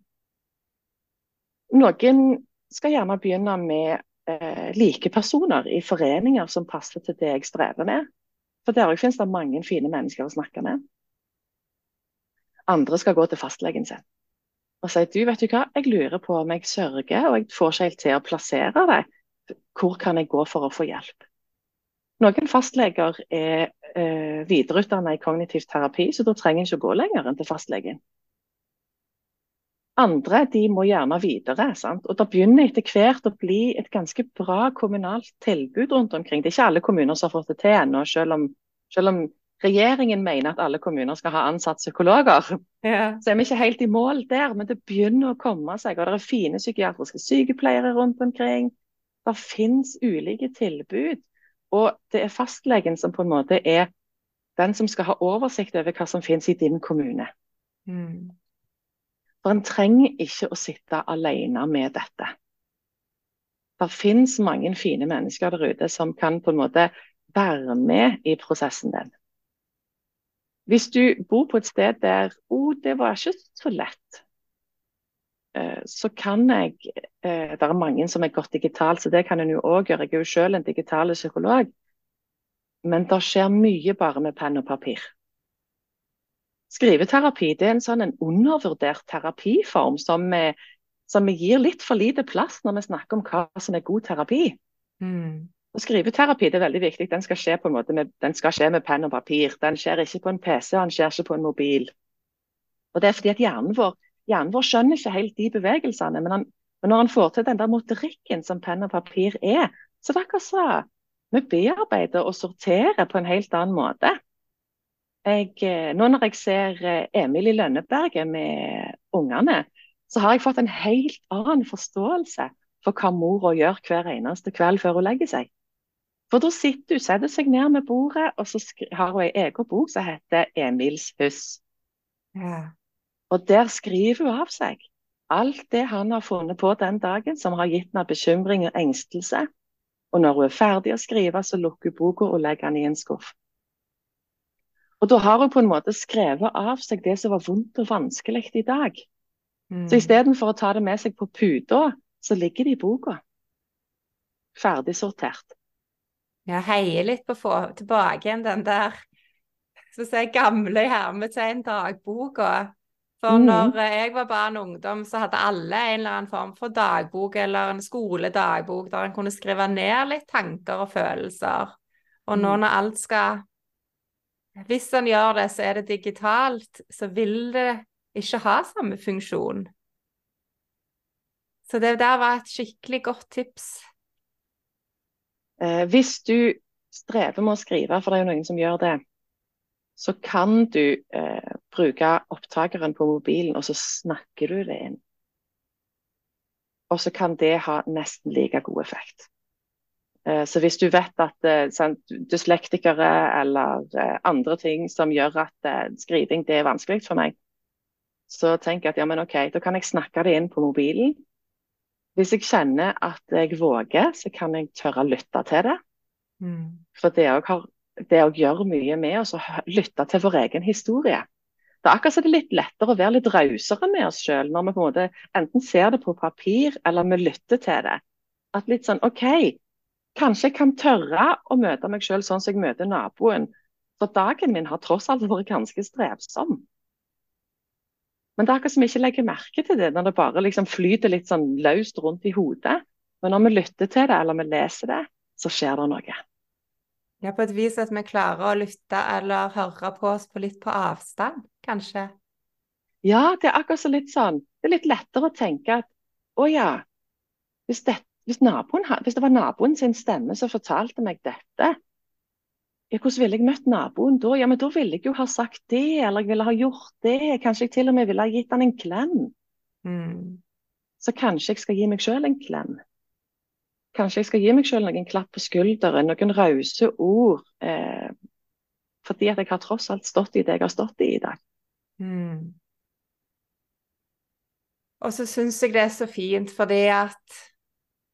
Noen skal gjerne begynne med eh, likepersoner i foreninger som passer til det jeg strever med. For der finnes det mange fine mennesker å snakke med. Andre skal gå til fastlegen sin og si du, vet du hva, jeg lurer på om jeg sørger, og jeg får ikke helt til å plassere deg. Hvor kan jeg gå for å få hjelp? Noen fastleger er eh, videreutdannet i kognitiv terapi, så da trenger en ikke å gå lenger enn til fastlegen. Andre de må gjerne videre. Sant? Og Det begynner etter hvert å bli et ganske bra kommunalt tilbud rundt omkring. Det er ikke alle kommuner som har fått det til ennå, selv selv om regjeringen mener at alle kommuner skal ha ansatt psykologer. Ja. Så er vi ikke helt i mål der, men det begynner å komme seg. Og det er fine psykiatriske sykepleiere rundt omkring. Det finnes ulike tilbud. Og det er fastlegen som på en måte er den som skal ha oversikt over hva som finnes i din kommune. Mm. For en trenger ikke å sitte alene med dette. Det finnes mange fine mennesker der ute som kan på en måte være med i prosessen din. Hvis du bor på et sted der oh, det var ikke så lett, eh, så kan jeg eh, Det er mange som er godt digitalt, så det kan en jo òg gjøre. Jeg er jo selv en digital psykolog. Men det skjer mye bare med penn og papir. Skriveterapi det er en sånn en undervurdert terapiform som vi, som vi gir litt for lite plass når vi snakker om hva som er god terapi. Mm. Og Skriveterapi det er veldig viktig. Den skal skje på en måte med, den skal skje med penn og papir. Den skjer ikke på en PC, den skjer ikke på en mobil. Og Det er fordi at hjernen vår, hjernen vår skjønner ikke helt de bevegelsene. Men, han, men når han får til den der motorikken som penn og papir er, så er det akkurat så vi bearbeider og sorterer på en helt annen måte. Jeg, eh, nå når jeg ser eh, Emil i Lønneberget med ungene, så har jeg fått en helt annen forståelse for hva mora gjør hver eneste kveld før hun legger seg. For da sitter hun, setter seg ned med bordet, og så har hun ei egen bok som heter Emils hus. Ja. Og der skriver hun av seg alt det han har funnet på den dagen som har gitt henne bekymring og engstelse. Og når hun er ferdig å skrive, så lukker hun boka og legger den i en skuff. Og da har hun på en måte skrevet av seg det som var vondt og vanskelig i dag. Mm. Så istedenfor å ta det med seg på puta, så ligger det i boka. Ferdig sortert. Jeg heier litt på å få tilbake igjen den der så å si, gamle hermetegn dagboka. For mm. når jeg var barn og ungdom, så hadde alle en eller annen form for dagbok eller en skoledagbok der en kunne skrive ned litt tanker og følelser. Og nå Mm. når alt skal Hvis en gjør det, så er det digitalt, så vil det ikke ha samme funksjon. Så det der var et skikkelig godt tips. Eh, hvis du strever med å skrive, for det er jo noen som gjør det, så kan du eh, bruke opptakeren på mobilen, og så snakker du det inn. Og så kan det ha nesten like god effekt. Eh, så hvis du vet at eh, sant, dyslektikere eller eh, andre ting som gjør at skriving det er vanskelig for meg, så tenker jeg at ja, men OK, da kan jeg snakke det inn på mobilen. Hvis jeg kjenner at jeg våger, så kan jeg tørre å lytte til det. For det òg gjør mye med oss, å lytte til vår egen historie. Det er akkurat som det er litt lettere å være litt rausere med oss sjøl når vi på en måte enten ser det på papir eller vi lytter til det. At litt sånn OK, kanskje jeg kan tørre å møte meg sjøl sånn som jeg møter naboen. For dagen min har tross alt vært ganske strevsom. Men det er akkurat som vi ikke legger merke til det når det bare liksom flyter litt sånn løst rundt i hodet. Men når vi lytter til det eller vi leser det, så skjer det noe. Ja, på et vis at vi klarer å lytte eller høre på oss på litt på avstand, kanskje. Ja, det er akkurat så litt sånn Det er litt lettere å tenke at å ja, hvis, det, hvis, naboen, hvis det var naboen sin stemme som fortalte meg dette, ja, hvordan ville jeg møtt naboen da? Ja, men da ville jeg jo ha sagt det, eller jeg ville ha gjort det. Kanskje jeg til og med ville ha gitt han en klem. Mm. Så kanskje jeg skal gi meg sjøl en klem. Kanskje jeg skal gi meg sjøl noen klapp på skulderen, noen rause ord. Eh, fordi at jeg har tross alt stått i det jeg har stått i i dag. Mm. Og så syns jeg det er så fint fordi at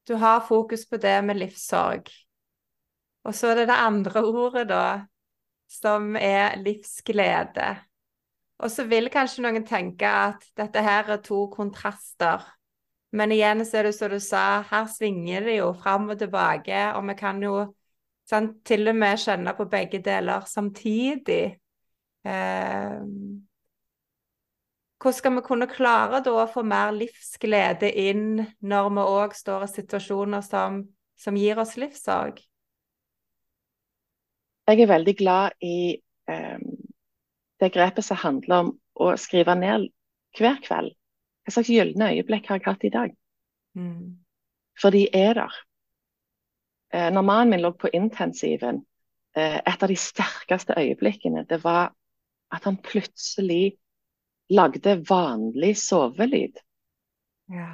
du har fokus på det med livssorg. Og så er det det andre ordet, da, som er livsglede. Og så vil kanskje noen tenke at dette her er to kontraster. Men igjen så er det som du sa, her svinger det jo fram og tilbake, og vi kan jo sant, til og med kjenne på begge deler samtidig. Eh, hvordan skal vi kunne klare da å få mer livsglede inn når vi òg står i situasjoner som, som gir oss livssorg? Jeg er veldig glad i eh, det grepet som handler om å skrive ned hver kveld. Hva slags gylne øyeblikk har jeg hatt i dag? Mm. For de er der. Eh, når mannen min lå på intensiven, eh, et av de sterkeste øyeblikkene, det var at han plutselig lagde vanlig sovelyd. Ja.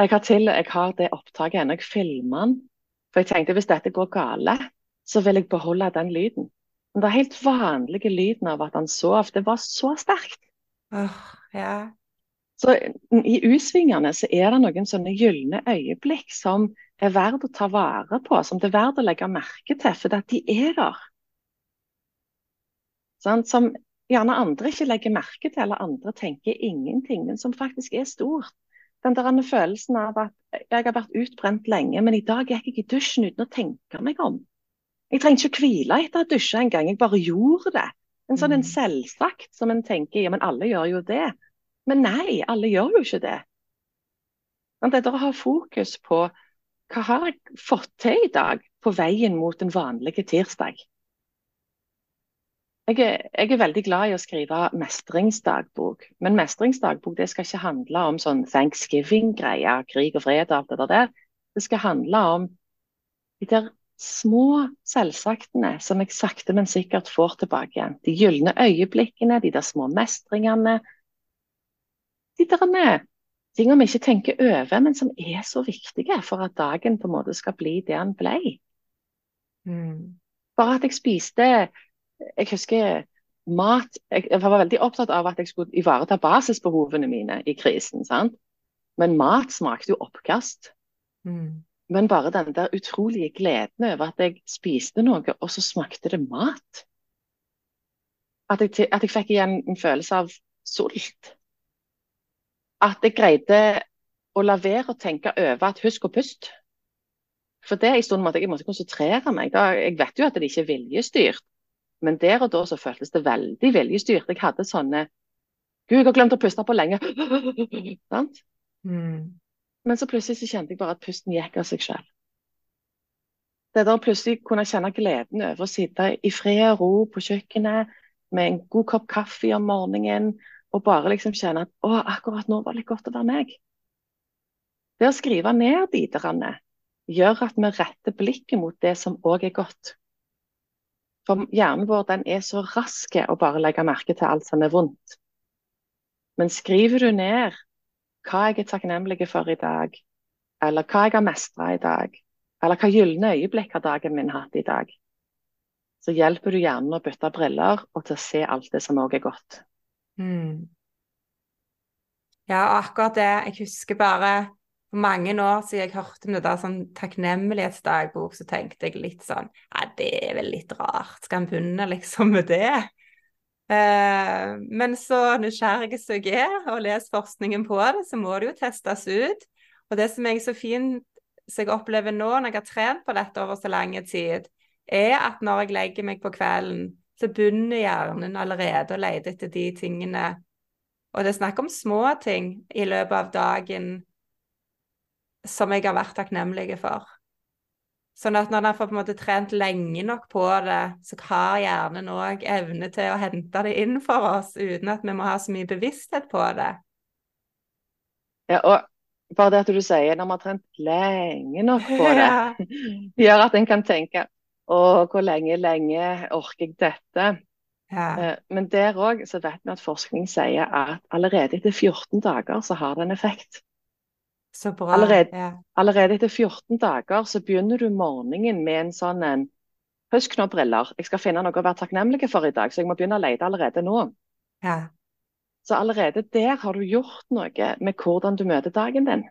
Jeg har til jeg har det opptaket ennå. Jeg filmer den. For jeg tenkte hvis dette går gale, så vil jeg beholde den lyden. Men det er helt vanlige lyden av at han sov. Det var så sterkt. Oh, ja. Så i U-svingene så er det noen sånne gylne øyeblikk som er verdt å ta vare på, som det er verdt å legge merke til, for at de er der. Sånn, Som gjerne andre ikke legger merke til, eller andre tenker ingenting, men som faktisk er stort. Den der følelsen av at jeg har vært utbrent lenge, men i dag gikk jeg i dusjen uten å tenke meg om. Jeg trengte ikke å hvile etter å ha dusja engang, jeg bare gjorde det. En sånn en Mm. selvsagt som en tenker, ja men alle gjør jo det. Men nei, alle gjør jo ikke det. Men det er å ha fokus på hva har jeg fått til i dag på veien mot en vanlig tirsdag. Jeg er, jeg er veldig glad i å skrive mestringsdagbok, men mestringsdagbok det skal ikke handle om sånn thanksgiving-greier, krig og fred og alt det der. Det skal handle om de der små selvsaktene som jeg sakte, men sikkert får tilbake igjen. De gylne øyeblikkene, de der små mestringene. De der tingene vi ikke tenker over, men som er så viktige for at dagen på en måte skal bli det den ble. Mm. Bare at jeg spiste Jeg husker mat jeg, jeg var veldig opptatt av at jeg skulle ivareta basisbehovene mine i krisen. sant? Men mat smakte jo oppkast. Mm. Men bare den der utrolige gleden over at jeg spiste noe, og så smakte det mat. At jeg, at jeg fikk igjen en følelse av sult. At jeg greide å la være å tenke over at husk å puste. For det en stund måtte jeg måtte konsentrere meg. Da, jeg vet jo at det ikke er viljestyrt, men der og da så føltes det veldig viljestyrt. Jeg hadde sånne Gud, jeg har glemt å puste på lenge. mm. Men så plutselig så kjente jeg bare at pusten gikk av seg selv. Det der plutselig kunne kjenne gleden over å sitte i fred og ro på kjøkkenet med en god kopp kaffe om morgenen og bare liksom kjenne at å, akkurat nå var det litt godt å være meg. Det å skrive ned biterne gjør at vi retter blikket mot det som òg er godt. For hjernen vår den er så rask å bare legge merke til alt som er vondt. Men skriver du ned hva jeg er takknemlig for i dag, eller hva jeg har mestra i dag, eller hva gylne øyeblikk har dagen min hatt i dag, så hjelper du hjernen å bytte briller og til å se alt det som òg er godt. Mm. Ja, akkurat det. Jeg husker bare mange år siden jeg hørte om det der sånn takknemlighetsdagbok, så tenkte jeg litt sånn Ja, det er vel litt rart. Skal en begynne liksom med det? Eh, men så nysgjerrig som jeg er, og leser forskningen på det, så må det jo testes ut. Og det som er så fint som jeg opplever nå, når jeg har trent på dette over så lang tid, er at når jeg legger meg på kvelden, så begynner hjernen allerede å lete etter de tingene. Og det er snakk om små ting i løpet av dagen som jeg har vært takknemlig for. Sånn at når en får på en måte trent lenge nok på det, så har hjernen òg evne til å hente det inn for oss uten at vi må ha så mye bevissthet på det. Ja, og bare det at du sier når man har trent lenge nok på det, gjør at en kan tenke å, hvor lenge, lenge orker jeg dette? Ja. Eh, men der òg vet vi at forskning sier at allerede etter 14 dager så har det en effekt. Så bra. Allerede, ja. allerede, etter 14 dager så begynner du morgenen med en sånn en Husk nå, briller. Jeg skal finne noe å være takknemlig for i dag, så jeg må begynne å lete allerede nå. Ja. Så allerede der har du gjort noe med hvordan du møter dagen din.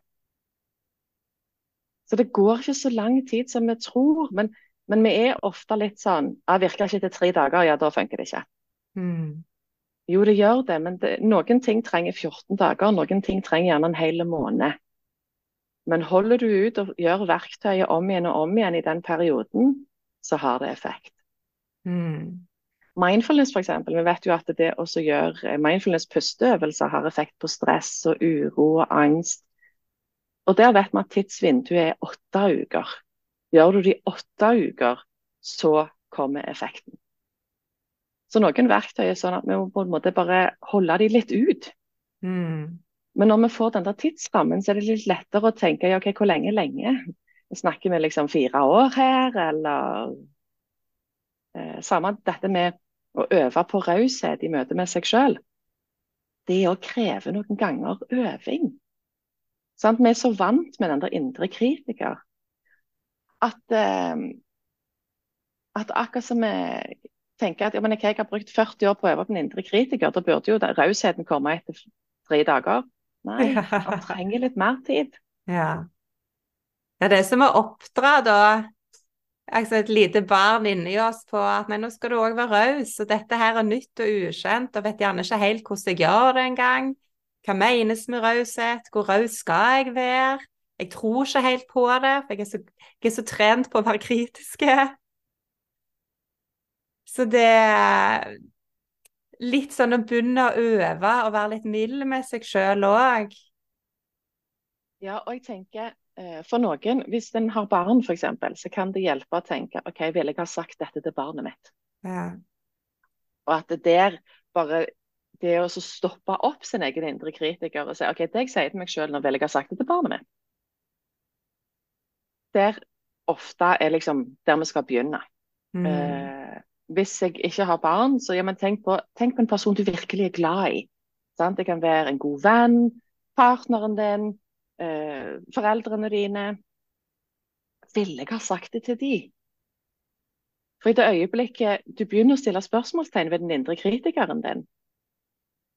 Så det går ikke så lang tid som vi tror. Men, men vi er ofte litt sånn ja, Virker ikke etter tre dager, ja, da funker det ikke. Mm. Jo, det gjør det, men det, noen ting trenger 14 dager, noen ting trenger gjerne en hel måned. Men holder du ut og gjør verktøyet om igjen og om igjen i den perioden, så har det effekt. Mm. Mindfulness f.eks. Vi vet jo at det å gjøre mindfulness pusteøvelser har effekt på stress og uro og angst. Og der vet vi at tidsvinduet er åtte uker. Gjør du det i åtte uker, så kommer effekten. Så noen verktøy er sånn at vi må på en måte bare holde de litt ut. Mm. Men når vi får den der tidsrammen, så er det litt lettere å tenke ja, okay, hvor lenge lenge? Snakker vi liksom fire år her, eller eh, Samme dette med å øve på raushet i møte med seg sjøl. Det å kreve noen ganger øving. Sant? Vi er så vant med den der indre kritiker at, eh, at akkurat som vi tenker at ja, men jeg har brukt 40 år på å øve på den indre kritiker, da burde jo rausheten komme etter tre dager. Nei, han trenger litt mer tid. Ja. ja, det er som å oppdra da altså et lite barn inni oss på at nei, nå skal du òg være raus, og dette her er nytt og ukjent, og vet gjerne ikke helt hvordan jeg gjør det engang. Hva menes med raushet? Hvor raus skal jeg være? Jeg tror ikke helt på det, for jeg er så, jeg er så trent på å være kritiske. Så det litt sånn å begynne å øve og være litt mild med seg sjøl òg. Ja, og jeg tenker eh, for noen, hvis en har barn f.eks., så kan det hjelpe å tenke OK, vil jeg ha sagt dette til barnet mitt? Ja. Og at det der bare det å stoppe opp sin egen indre kritiker og si OK, det jeg sier til meg sjøl, nå vil jeg ha sagt det til barnet mitt. Der ofte er liksom der vi skal begynne. Mm. Eh, hvis jeg ikke har barn, så ja, tenk, på, tenk, på, en person du virkelig er glad i. Sant? Det kan være en god venn, partneren din, eh, foreldrene dine. Ville jeg ha sagt det til de? For i det øyeblikket du begynner å stille spørsmålstegn ved den indre kritikeren din,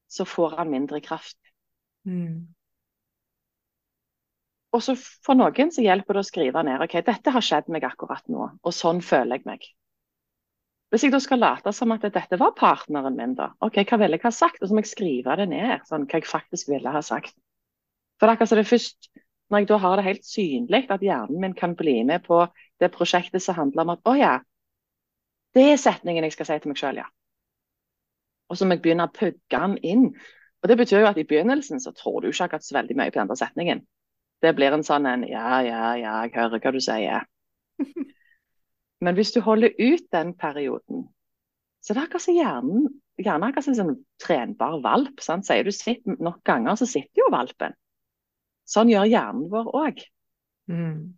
så får han mindre kraft. Mm. Og så for noen så hjelper det å skrive ned ok, dette har skjedd meg akkurat nå, og sånn føler jeg meg. Hvis jeg da skal late som at dette var partneren min, da, ok, hva ville jeg ha sagt? Og så må jeg skrive det ned, sånn hva jeg faktisk ville ha sagt. For det er akkurat som det først når jeg da har det helt synlig at hjernen min kan bli med på det prosjektet som handler om at å ja, det er setningen jeg skal si til meg sjøl, ja. Og så må jeg begynne å pugge den inn. Og Det betyr jo at i begynnelsen så tror du ikke akkurat så veldig mye på den andre setningen. Det blir en sånn en ja, ja, ja, jeg hører hva du sier. Men hvis du holder ut den perioden, så det er akkurat som hjernen gjerne akkurat som en sånn trenbar valp. Sant? Sier du sitt nok ganger, så sitter jo valpen. Sånn gjør hjernen vår òg. Mm.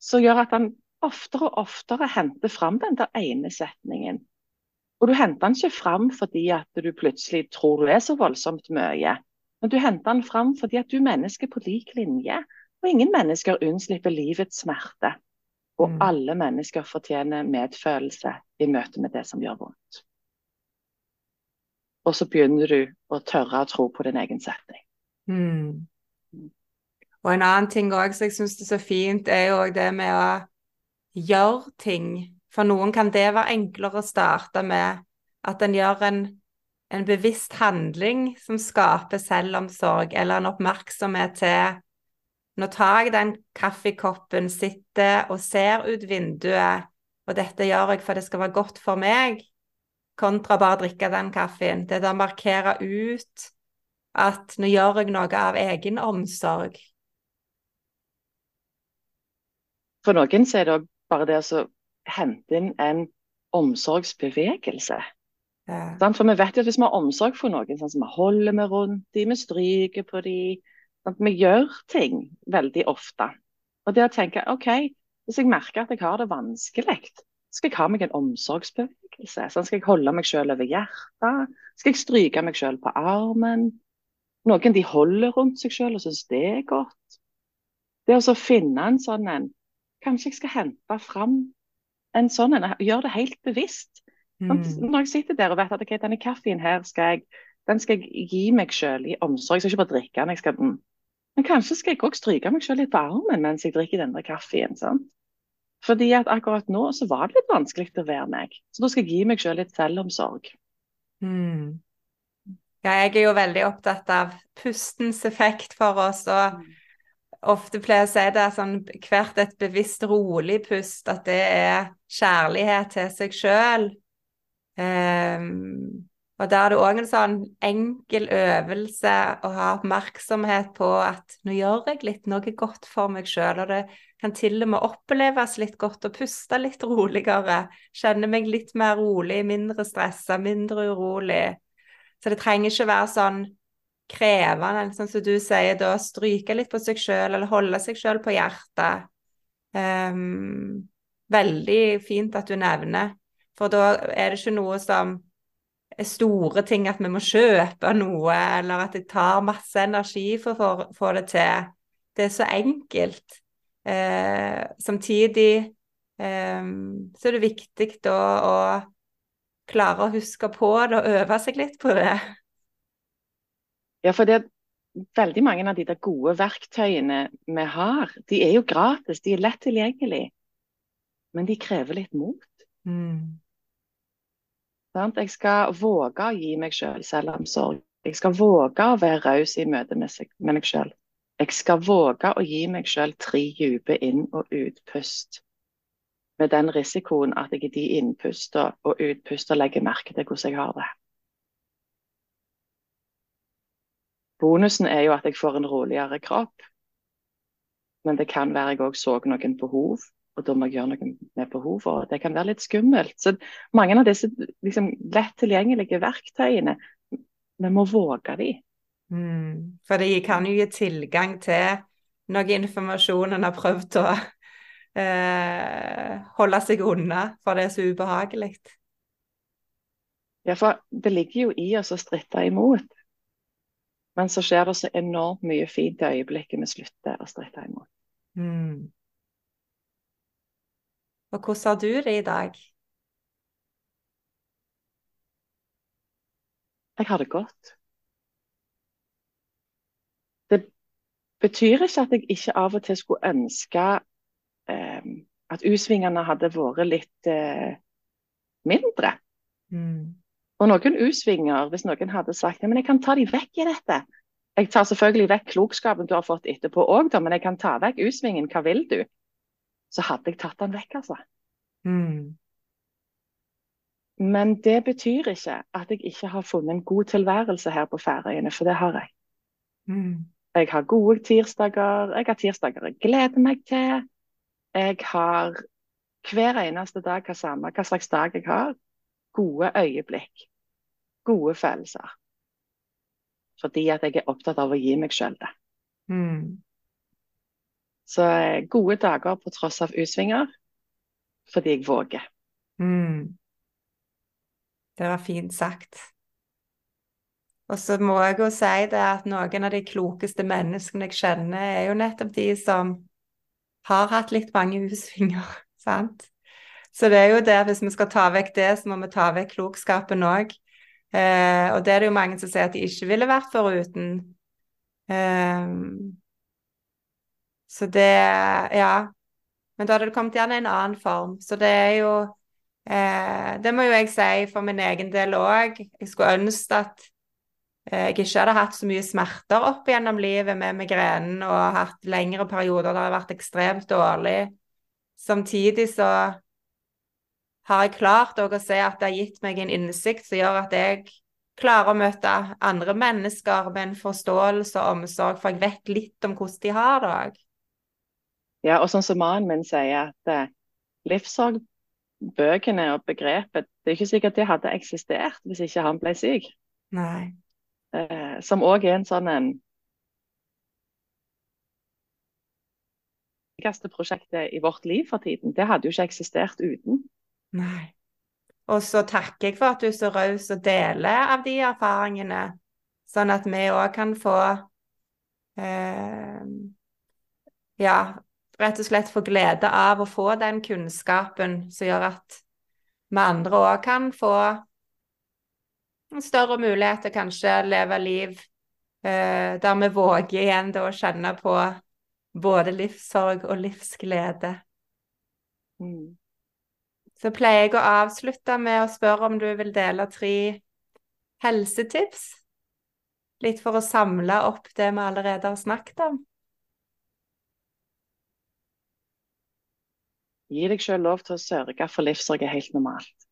Så gjør at han oftere og oftere henter fram den der ene setningen. Og du henter den ikke fram fordi at du plutselig tror du er så voldsomt mye. Men du henter den fram fordi at du er menneske på lik linje. Og ingen mennesker unnslipper livets smerte. Og mm. alle mennesker fortjener medfølelse i møte med det som gjør vondt. Og så begynner du å tørre å tro på din egen setning. Mm. Og en annen ting òg som jeg syns er så fint, er jo det med å gjøre ting. For noen kan det være enklere å starte med at en gjør en, en bevisst handling som skaper selvomsorg, eller en oppmerksomhet til Nå tar jeg den kaffekoppen, sitter og ser ut vinduet, og dette gjør jeg for det skal være godt for meg, kontra bare å drikke den kaffen. Det er å markere ut at nå gjør jeg noe av egen omsorg. For noen så er det bare det å hente inn en omsorgsbevegelse. Ja. For vi vet jo at hvis vi har omsorg for noen, sånn som vi holder med rundt dem, vi stryker på dem, sånn vi gjør ting veldig ofte. Og det å tenke OK, hvis jeg merker at jeg har det vanskelig, skal jeg ha meg en omsorgsbevegelse. Sånn skal jeg holde meg selv over hjertet. Skal jeg stryke meg selv på armen. Noen de holder rundt seg selv og syns det er godt. Det å finne en sånn en Kanskje jeg skal hente fram en sånn en, gjøre det helt bevisst. Mm. Når jeg sitter der og vet at okay, denne kaffen her skal jeg, den skal jeg gi meg selv i omsorg. Jeg skal ikke bare drikke den. jeg skal, mm. Men kanskje skal jeg også stryke meg selv litt på armen mens jeg drikker denne kaffen. sant? Fordi at akkurat nå så var det litt vanskelig å være meg. Så da skal jeg gi meg selv litt selvomsorg. Mm. Ja, jeg er jo veldig opptatt av pustens effekt for oss. og mm ofte pleier å si det sånn hvert et bevisst rolig pust, at det er kjærlighet til seg sjøl. Um, ehm, og da er det òg en sånn enkel øvelse å ha oppmerksomhet på at nå gjør jeg litt noe godt for meg sjøl, og det kan til og med oppleves litt godt å puste litt roligere. Kjenne meg litt mer rolig, mindre stressa, mindre urolig. Så det trenger ikke være sånn krevende, sånn som du sier, da stryke litt på seg sjøl eller holde seg sjøl på hjertet. Um, veldig fint at du nevner, for da er det ikke noe som store ting at vi må kjøpe noe, eller at det tar masse energi for å få det til. Det er så enkelt. Eh, samtidig eh, så er det viktig da å klare å huske på det og øve seg litt på det. Ja, for det, veldig mange av de der gode verktøyene vi har, de er jo gratis, de er lett tilgjengelig. Men de krever litt mot. Mm. Jeg skal våge å gi meg selv selvomsorg. Jeg skal våge å være raus i møte med, med meg selv. Jeg skal våge å gi meg selv tre dype inn- og utpust. Med den risikoen at jeg i de innpuster og utpuster legger merke til hvordan jeg har det. Bonusen er jo at jeg får en roligere kropp. Men det kan være jeg òg så noen behov, og da må jeg gjøre noe med behovet. Det kan være litt skummelt. Så mange av disse liksom, lett tilgjengelige verktøyene, vi må våge de. Mm. For de kan jo gi tilgang til noe informasjon en har prøvd å eh, holde seg unna, for det er så ubehagelig. Ja, for det ligger jo i oss å stritte imot. Men så skjer det så enormt mye fint i øyeblikket vi slutter å stritte imot. Mm. Og hvordan har du det i dag? Jeg har det godt. Det, betyr ikke at jeg ikke av og til skulle ønske eh, at U-svingene hadde vært litt eh, mindre. Mm. Og noen U-svinger, hvis noen hadde sagt men jeg kan ta de vekk i dette. Jeg tar selvfølgelig vekk klokskapen du har fått etterpå òg, men jeg kan ta vekk U-svingen. Hva vil du? Så hadde jeg tatt den vekk, altså. Mm. Men det betyr ikke at jeg ikke har funnet en god tilværelse her på Færøyene, for det har jeg. Mm. Jeg har gode tirsdager. Jeg har tirsdager jeg gleder meg til. Jeg har hver eneste dag hva, samme, hva slags dag jeg har, gode øyeblikk. Gode følelser. Fordi at jeg er opptatt av å gi meg sjøl det. Mm. Så eh, gode dager på tross av U-svinger, fordi jeg våger. Mm. Det var fint sagt. Og så må jeg jo si det at noen av de klokeste menneskene jeg kjenner, er jo nettopp de som har hatt litt mange U-svinger, sant? Så det er jo det, hvis vi skal ta vekk det, så må vi ta vekk klokskapen òg. Eh, og det er det jo mange som sier at de ikke ville vært foruten. Eh, så det Ja. Men da hadde det kommet gjerne i en annen form. Så det er jo eh, Det må jo jeg si for min egen del òg. Jeg skulle ønske at eh, jeg ikke hadde hatt så mye smerter opp gjennom livet med migrenen og hatt lengre perioder der jeg har vært ekstremt dårlig. Samtidig så har jeg klart å se at det har gitt meg en innsikt som gjør at jeg klarer å møte andre mennesker med en forståelse og omsorg, for jeg vet litt om hvordan de har det òg. Ja, og sånn som mannen min sier, at eh, livssorgbøkene og begrepet Det er ikke sikkert det hadde eksistert hvis ikke han ble syk. Nei. Eh, som òg er en sånn en viktigste prosjektet i vårt liv for tiden. Det hadde jo ikke eksistert uten. Nei. Og så takker jeg for at du er så raus og deler av de erfaringene, sånn at vi òg kan få eh, Ja, rett og slett få glede av å få den kunnskapen som gjør at vi andre òg kan få en større mulighet til kanskje leve liv eh, der vi våger igjen da å kjenne på både livssorg og livsglede. Mm. Så pleier jeg å avslutte med å spørre om du vil dele tre helsetips. Litt for å samle opp det vi allerede har snakket om. Gi deg selv lov til å sørge for livssorg er helt normalt.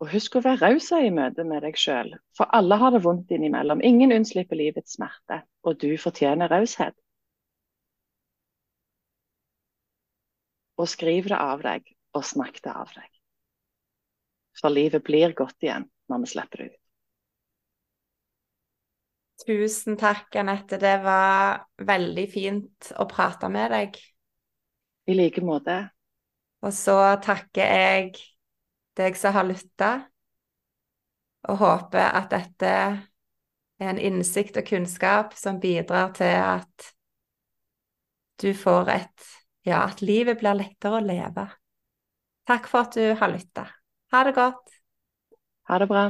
Og husk å være raus i møte med deg selv, for alle har det vondt innimellom. Ingen unnslipper livets smerte, og du fortjener raushet. Og skriv det av deg, og snakk det av deg. For livet blir godt igjen når vi slipper det ut. Tusen takk, Anette. Det var veldig fint å prate med deg. I like måte. Og så takker jeg deg som har lytta, og håper at dette er en innsikt og kunnskap som bidrar til at du får et Ja, at livet blir lettere å leve. Takk for at du har lytta. Ha det godt. Ha det bra.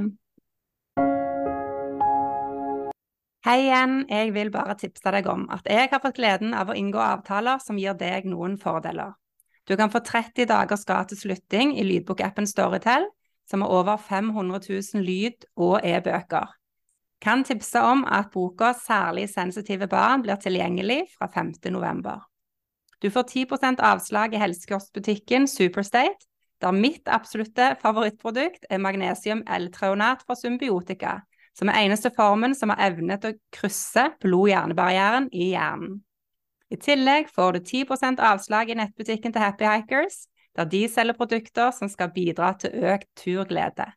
Hei igjen, jeg vil bare tipse deg om at jeg har fått gleden av å inngå avtaler som gir deg noen fordeler. Du kan få 30 dagers gratis lytting i lydbokappen Storytel, som har over 500 000 lyd- og e-bøker. Kan tipse om at boka Særlig sensitive barn blir tilgjengelig fra 5. november. Du får 10% avslag i helsekostbutikken Superstate, der mitt absolutte favorittprodukt er magnesium L-treonat fra Symbiotika, som er eneste formen som har evne til å krysse blod-hjernebarrieren i hjernen. I tillegg får du 10% avslag i nettbutikken til Happy Hikers, der de selger produkter som skal bidra til økt turglede.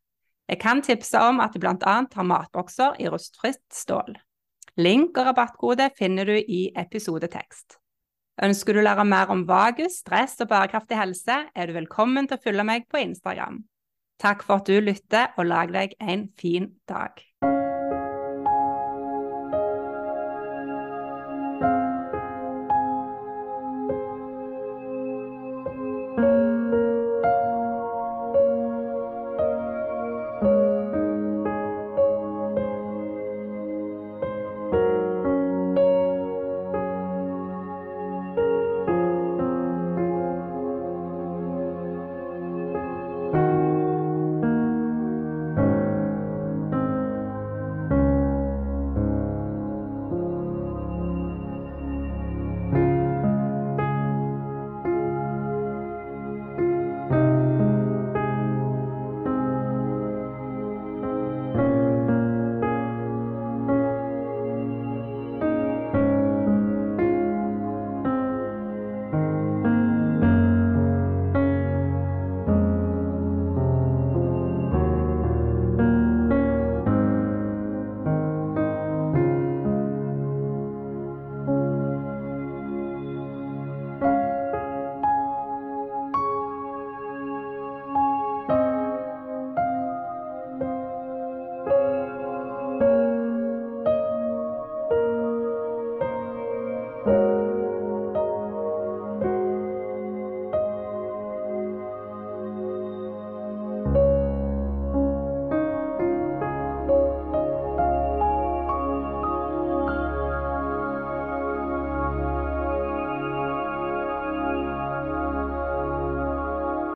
Jeg kan tipse om at de bl.a. har matbokser i rustfritt stål. Link og rabattkode finner du i episodetekst. Ønsker du å lære mer om vagus, stress og bærekraftig helse, er du velkommen til å følge meg på Instagram. Takk for at du lytter, og lag deg en fin dag.